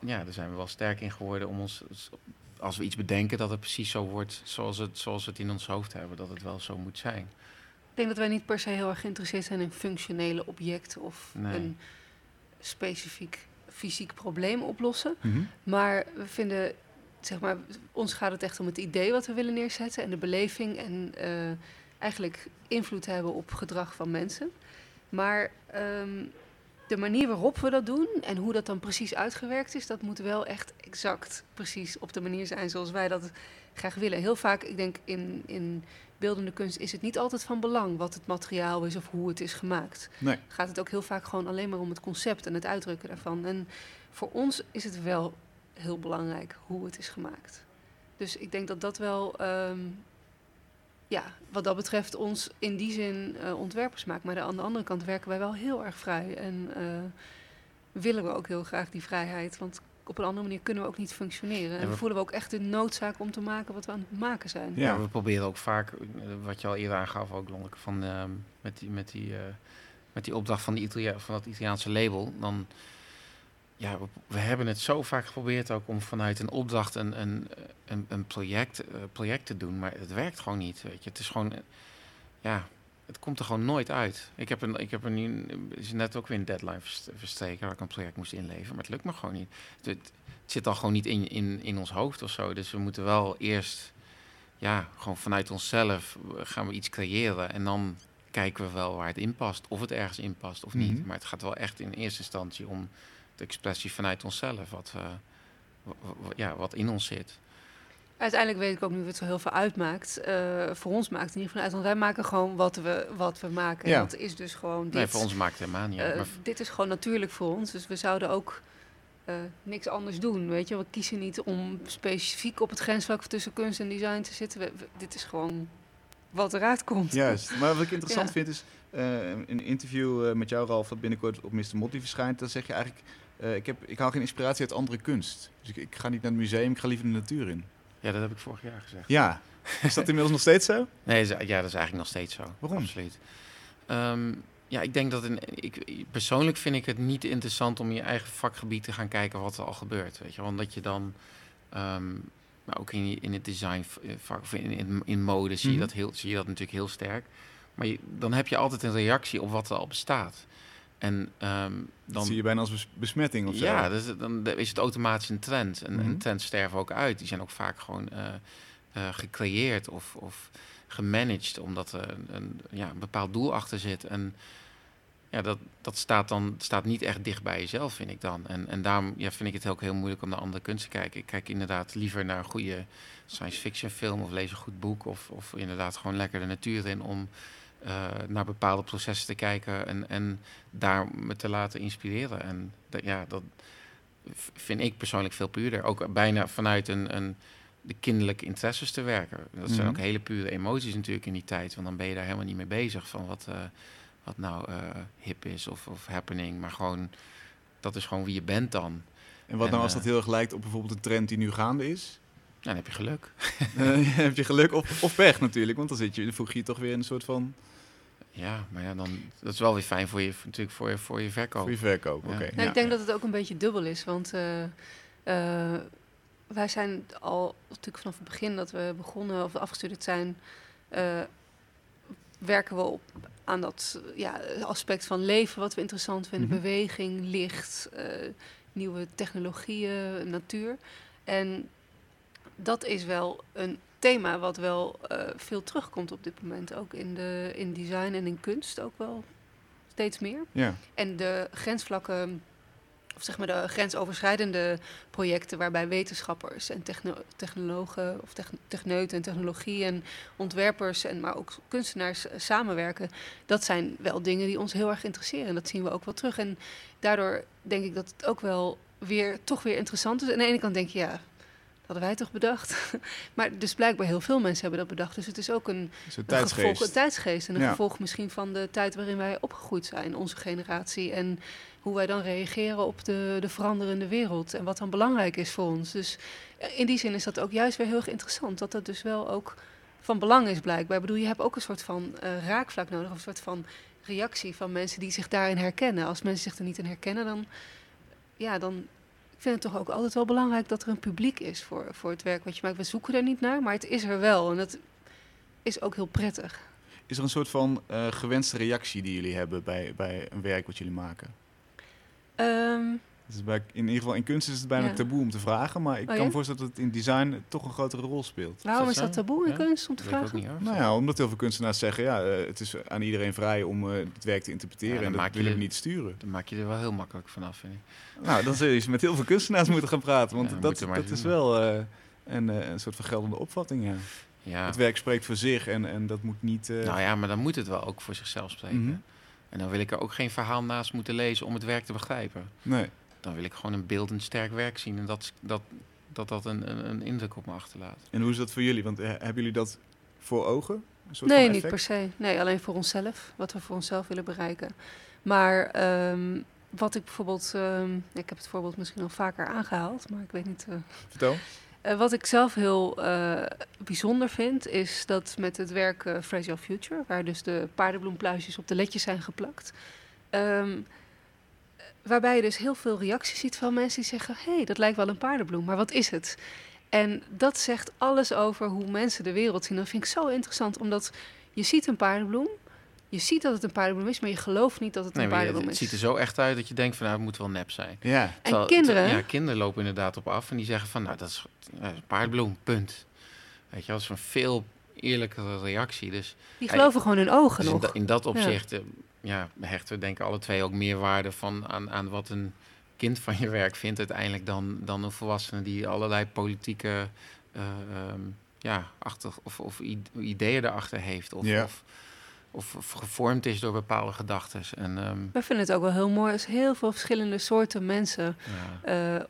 ja, daar zijn we wel sterk in geworden om ons, als we iets bedenken, dat het precies zo wordt zoals, het, zoals we het in ons hoofd hebben, dat het wel zo moet zijn. Ik denk dat wij niet per se heel erg geïnteresseerd zijn in functionele objecten of Nee. een specifiek fysiek probleem oplossen. Mhm. Maar we vinden, zeg maar, ons gaat het echt om het idee wat we willen neerzetten en de beleving en eh, eigenlijk invloed hebben op gedrag van mensen. Maar ehm, de manier waarop we dat doen en hoe dat dan precies uitgewerkt is, dat moet wel echt exact precies op de manier zijn zoals wij dat graag willen. Heel vaak, ik denk in, in beeldende kunst is het niet altijd van belang wat het materiaal is of hoe het is gemaakt Nee. gaat het ook heel vaak gewoon alleen maar om het concept en het uitdrukken daarvan. En voor ons is het wel heel belangrijk hoe het is gemaakt. Dus ik denk dat dat wel, ehm, ja, wat dat betreft, ons in die zin eh, ontwerpers maakt. Maar aan de andere kant werken wij wel heel erg vrij. En eh, willen we ook heel graag die vrijheid. Want op een andere manier kunnen we ook niet functioneren. En En we- voelen we ook echt de noodzaak om te maken wat we aan het maken zijn. Ja. Ja. we proberen ook vaak, eh, wat je al eerder aangaf, ook Lonneke, van, ehm, met, die, met, die, eh, met die opdracht van, die Italia, van dat Italiaanse label. Dan, ja, we, hebben het zo vaak geprobeerd ook om vanuit een opdracht een, een, een, een project, eh, project te doen, maar het werkt gewoon niet. Weet je. Het is gewoon, eh, ja, het komt er gewoon nooit uit. Ik heb, een, ik heb er nu, is net ook weer een deadline verst- verstreken waar ik een project moest inleveren, maar het lukt me gewoon niet. Het, het, het zit al gewoon niet in, in, in ons hoofd of zo. Dus we moeten wel eerst, ja, gewoon vanuit onszelf eh, gaan we iets creëren en dan kijken we wel waar het in past. Of het ergens in past of niet. Mhm. Maar het gaat wel echt in eerste instantie om de expressie vanuit onszelf, wat, eh, ja, wat in ons zit. Uiteindelijk weet ik ook niet het zo heel veel uitmaakt. Eh, voor ons maakt het in ieder geval uit, want wij maken gewoon wat we, wat we maken. Ja. En dat is dus gewoon dit. Nee, voor ons maakt het helemaal niet uit. Eh, maar dit is gewoon natuurlijk voor ons, dus we zouden ook eh, niks anders doen. Weet je, we kiezen niet om specifiek op het grensvlak tussen kunst en design te zitten. We- we- dit is gewoon wat eruit komt. Juist. Maar wat ik interessant Ja. vind is, eh, in een interview eh, met jou Ralf, dat binnenkort op Mr. Motley verschijnt, dan zeg je eigenlijk, eh, ik, heb, ik haal geen inspiratie uit andere kunst. Dus ik, ik ga niet naar het museum, ik ga liever de natuur in. Ja, dat heb ik vorig jaar gezegd. Ja, is dat inmiddels nog steeds zo? Nee, dat is- ja, dat is eigenlijk nog steeds zo. Waarom? Absoluut. Ehm, ja, ik denk dat een, ik, persoonlijk vind ik het niet interessant om in je eigen vakgebied te gaan kijken wat er al gebeurt. Weet je, wel. omdat je dan, ehm, maar ook in, in het design eh, vak of in, in, in mode zie, Mhm. je dat heel, zie je dat natuurlijk heel sterk. Maar je, dan heb je altijd een reactie op wat er al bestaat. En ehm, Dan zie je bijna als bes- besmetting of zo. ja, dus dan is het automatisch een trend. En, Mhm. en trends sterven ook uit. Die zijn ook vaak gewoon eh, eh, gecreëerd of, of gemanaged, omdat er een, een, ja, een bepaald doel achter zit. En ja, dat, dat staat dan staat niet echt dicht bij jezelf, vind ik dan. En, en daarom ja, vind ik het ook heel moeilijk om naar andere kunst te kijken. Ik kijk inderdaad liever naar een goede science fiction film of lees een goed boek. Of, of inderdaad gewoon lekker de natuur in om eh, naar bepaalde processen te kijken en, en daar me te laten inspireren. En dat, ja, dat vind ik persoonlijk veel puurder. Ook bijna vanuit een, een, de kinderlijke interesses te werken. Dat zijn Mhm. ook hele pure emoties natuurlijk in die tijd. Want dan ben je daar helemaal niet mee bezig van wat, eh, wat nou eh, hip is of, of happening. Maar gewoon, dat is gewoon wie je bent dan. En wat En, nou als dat heel erg lijkt op bijvoorbeeld een trend die nu gaande is? Ja, dan heb je geluk. Eh, heb je geluk of, of pech natuurlijk, want dan, zit je, dan voeg je je toch weer in een soort van Ja, maar ja, dan, dat is wel weer fijn voor je, natuurlijk voor je, voor je verkoop. voor je verkoop. Ja. Oké. Nou, ja. Ik denk dat het ook een beetje dubbel is, want eh, eh, wij zijn al natuurlijk vanaf het begin dat we begonnen of afgestudeerd zijn, eh, werken we op aan dat ja, aspect van leven wat we interessant vinden, Mhm. beweging, licht, eh, nieuwe technologieën, natuur. En dat is wel een thema wat wel eh, veel terugkomt op dit moment, ook in, de, in design en in kunst ook wel steeds meer. Ja. En de grensvlakken, of zeg maar de grensoverschrijdende projecten waarbij wetenschappers en techno- technologen of techn- techneuten en technologie en ontwerpers en maar ook kunstenaars eh, samenwerken, dat zijn wel dingen die ons heel erg interesseren. En dat zien we ook wel terug. En daardoor denk ik dat het ook wel weer toch weer interessant is. Aan de ene kant denk je, ja, hadden wij toch bedacht. maar dus blijkbaar heel veel mensen hebben dat bedacht. Dus het is ook een Een een gevolg, tijdsgeest. een tijdsgeest en een Ja. gevolg misschien van de tijd waarin wij opgegroeid zijn, onze generatie. En hoe wij dan reageren op de, de veranderende wereld en wat dan belangrijk is voor ons. Dus in die zin is dat ook juist weer heel erg interessant. Dat dat dus wel ook van belang is blijkbaar. Ik bedoel, je hebt ook een soort van eh, raakvlak nodig, of een soort van reactie van mensen die zich daarin herkennen. Als mensen zich er niet in herkennen, dan, ja, dan vind het toch ook altijd wel belangrijk dat er een publiek is voor, voor het werk wat je maakt. We zoeken er niet naar, maar het is er wel en dat is ook heel prettig. Is er een soort van eh, gewenste reactie die jullie hebben bij, bij een werk wat jullie maken? Ehm, Is bij, in ieder geval in kunst is het bijna Ja. taboe om te vragen, maar ik Oh, kan ja? me voorstellen dat het in design toch een grotere rol speelt. waarom dat is dat taboe in Ja? kunst om te Dat vragen? niet. Nou ja, omdat heel veel kunstenaars zeggen, ja, eh, het is aan iedereen vrij om eh, het werk te interpreteren en dat willen we niet sturen. Dan maak je er wel heel makkelijk vanaf, vind ik. Nou, dan zul je eens met heel veel kunstenaars moeten gaan praten, want Ja, dat, dat is wel eh, een, eh, een soort van geldende opvatting, ja. Ja. Het werk spreekt voor zich en, en dat moet niet... eh, Nou ja, maar dan moet het wel ook voor zichzelf spreken. Mhm. En dan wil ik er ook geen verhaal naast moeten lezen om het werk te begrijpen. Nee. Dan wil ik gewoon een beeldend sterk werk zien en dat dat, dat, dat een, een, een indruk op me achterlaat. En hoe is dat voor jullie? Want eh, hebben jullie dat voor ogen? Een soort Nee, van niet per se. Nee, alleen voor onszelf. Wat we voor onszelf willen bereiken. Maar ehm, wat ik bijvoorbeeld... ehm, ik heb het voorbeeld misschien al vaker aangehaald, maar ik weet niet... eh, Vertel. eh, wat ik zelf heel eh, bijzonder vind, is dat met het werk Fragile Future... waar dus de paardenbloempluisjes op de ledjes zijn geplakt... ehm, waarbij je dus heel veel reacties ziet van mensen die zeggen... hé, hey, dat lijkt wel een paardenbloem, maar wat is het? En dat zegt alles over hoe mensen de wereld zien. Dat vind ik zo interessant, omdat je ziet een paardenbloem... je ziet dat het een paardenbloem is, maar je gelooft niet dat het Nee, een je- paardenbloem het is. ziet er zo echt uit dat je denkt van nou, het moet wel nep zijn. Ja. En kinderen... Ja, kinderen lopen inderdaad op af en die zeggen van nou, dat is, ja, dat is een paardbloem, punt. Weet je, dat is een veel eerlijkere reactie. Dus die geloven gewoon hun ogen Dus in, nog. da- in dat opzicht eh, ja, hechten we denk ik alle twee ook meer waarde van aan, aan wat een kind van je werk vindt uiteindelijk dan, dan een volwassene die allerlei politieke eh, ehm, ja, achter, of, of ideeën erachter heeft. Of, Ja. of, of, of gevormd is door bepaalde gedachten. En ehm, Wij vinden het ook wel heel mooi als heel veel verschillende soorten mensen ja, eh,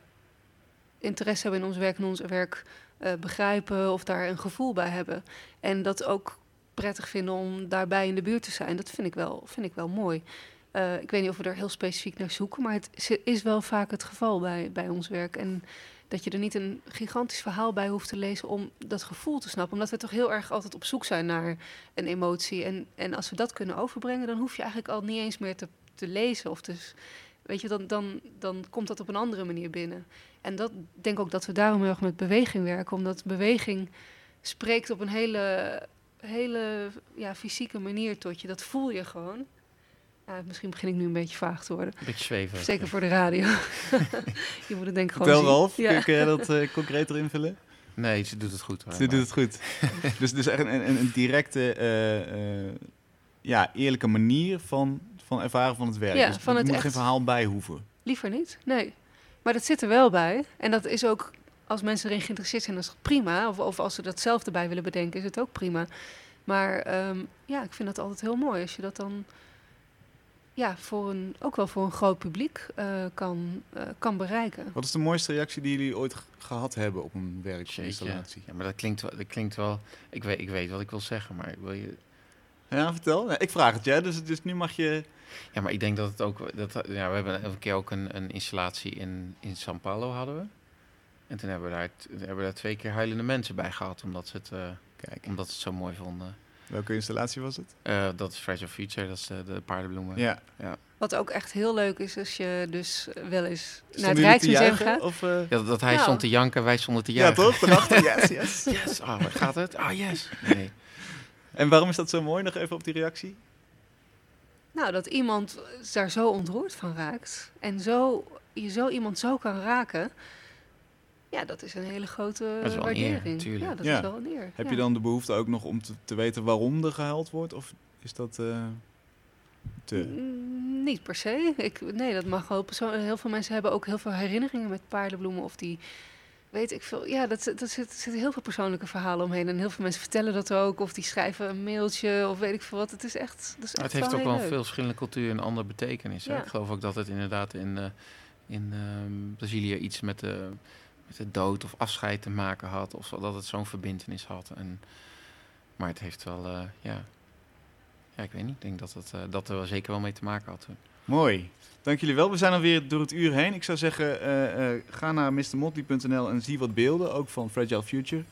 interesse hebben in ons werk en ons werk eh, begrijpen of daar een gevoel bij hebben. En dat ook prettig vinden om daarbij in de buurt te zijn. Dat vind ik wel, vind ik wel mooi. Eh, ik weet niet of we er heel specifiek naar zoeken, maar het is- wel vaak het geval bij, bij ons werk. En dat je er niet een gigantisch verhaal bij hoeft te lezen om dat gevoel te snappen. Omdat we toch heel erg altijd op zoek zijn naar een emotie. En, en als we dat kunnen overbrengen, dan hoef je eigenlijk al niet eens meer te, te lezen. Of te, s- weet je, dan, dan, dan komt dat op een andere manier binnen. En dat denk ook dat we daarom heel erg met beweging werken. Omdat beweging spreekt op een hele, hele ja, fysieke manier tot je. Dat voel je gewoon. Ja, misschien begin ik nu een beetje vaag te worden. een beetje zweven. Zeker voor de radio. je moet het denk ik gewoon zien. Ralf, Ja. kun jij dat eh, concreter invullen? Nee, ze doet het goed. hoor. Ze doet het goed. dus, dus echt een, een, een directe, eh, eh, ja, eerlijke manier van, van ervaren van het werk. Ja, dus van het moet echt- geen verhaal bij hoeven. Liever niet, nee. Maar dat zit er wel bij. En dat is ook, als mensen erin geïnteresseerd zijn, dat is prima. Of, of als ze dat zelf erbij willen bedenken, is het ook prima. Maar ehm, ja, ik vind dat altijd heel mooi als je dat dan ja, voor een, ook wel voor een groot publiek eh, kan, eh, kan bereiken. Wat is de mooiste reactie die jullie ooit gehad hebben op een werkinstallatie? Ja, maar dat klinkt wel. Dat klinkt wel ik, weet, ik weet wat ik wil zeggen, maar ik wil je, Ja, vertel. Ik vraag het, ja. Dus, dus nu mag je... Ja, maar ik denk dat het ook. Dat, ja, we hebben een keer ook een, een installatie in, in São Paulo hadden we. En toen hebben we, daar, hebben we daar twee keer huilende mensen bij gehad, omdat ze het, eh, Kijk, omdat ze het zo mooi vonden. welke installatie was het? Eh, dat is Fragile Future, dat is de, de paardenbloemen. Ja. Wat ook echt heel leuk is, als je dus wel eens naar het Rijksmuseum gaat. Of, eh, Ja, dat hij Nou. stond te janken, wij stonden te ja, juichen. toch? Daarachter, yes, yes. Yes, oh, waar gaat het? Ah, yes. Nee. En waarom is dat zo mooi? Nog even op die reactie. Nou, dat iemand daar zo ontroerd van raakt. En zo, je zo iemand zo kan raken. Ja, dat is een hele grote Dat is wel een eer, waardering. tuurlijk. Ja, dat Ja. is wel een eer. Heb ja. je dan de behoefte ook nog om te, te weten waarom er gehuild wordt? Of is dat eh, te... Mm, Niet per se. Ik, nee, dat mag wel. persoon- Heel veel mensen hebben ook heel veel herinneringen met paardenbloemen. Of die, weet ik veel. Ja, dat, dat zit, zitten heel veel persoonlijke verhalen omheen. En heel veel mensen vertellen dat ook. Of die schrijven een mailtje of weet ik veel wat. Het is echt, dat is echt het heeft ook wel leuk. veel verschillende cultuur en andere betekenis. Ja. Ik geloof ook dat het inderdaad in, eh, in ehm, Brazilië iets met de, de dood of afscheid te maken had. Of dat het zo'n verbindenis had. En, maar het heeft wel, eh, ja... Ja, ik weet niet. Ik denk dat, het, eh, dat er wel zeker wel mee te maken had toen. Mooi. Dank jullie wel. We zijn alweer door het uur heen. Ik zou zeggen, eh, ga naar mrmotley.nl en zie wat beelden, ook van Fragile Future.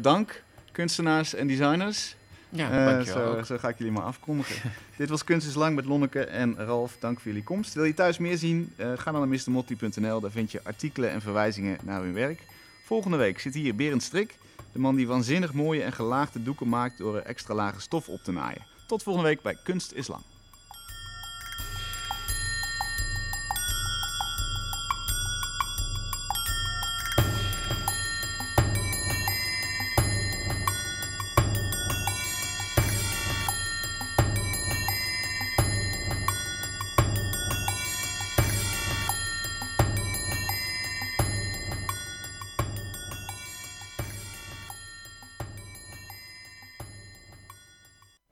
Dank. Kunstenaars en designers. Ja, Eh, zo, zo ga ik jullie maar afkondigen. Dit was Kunst is Lang met Lonneke en Ralf. Dank voor jullie komst. Wil je thuis meer zien? Eh, ga dan naar mrmotti.nl. Daar vind je artikelen en verwijzingen naar hun werk. Volgende week zit hier Berend Strik. De man die waanzinnig mooie en gelaagde doeken maakt door er extra lage stof op te naaien. Tot volgende week bij Kunst is Lang.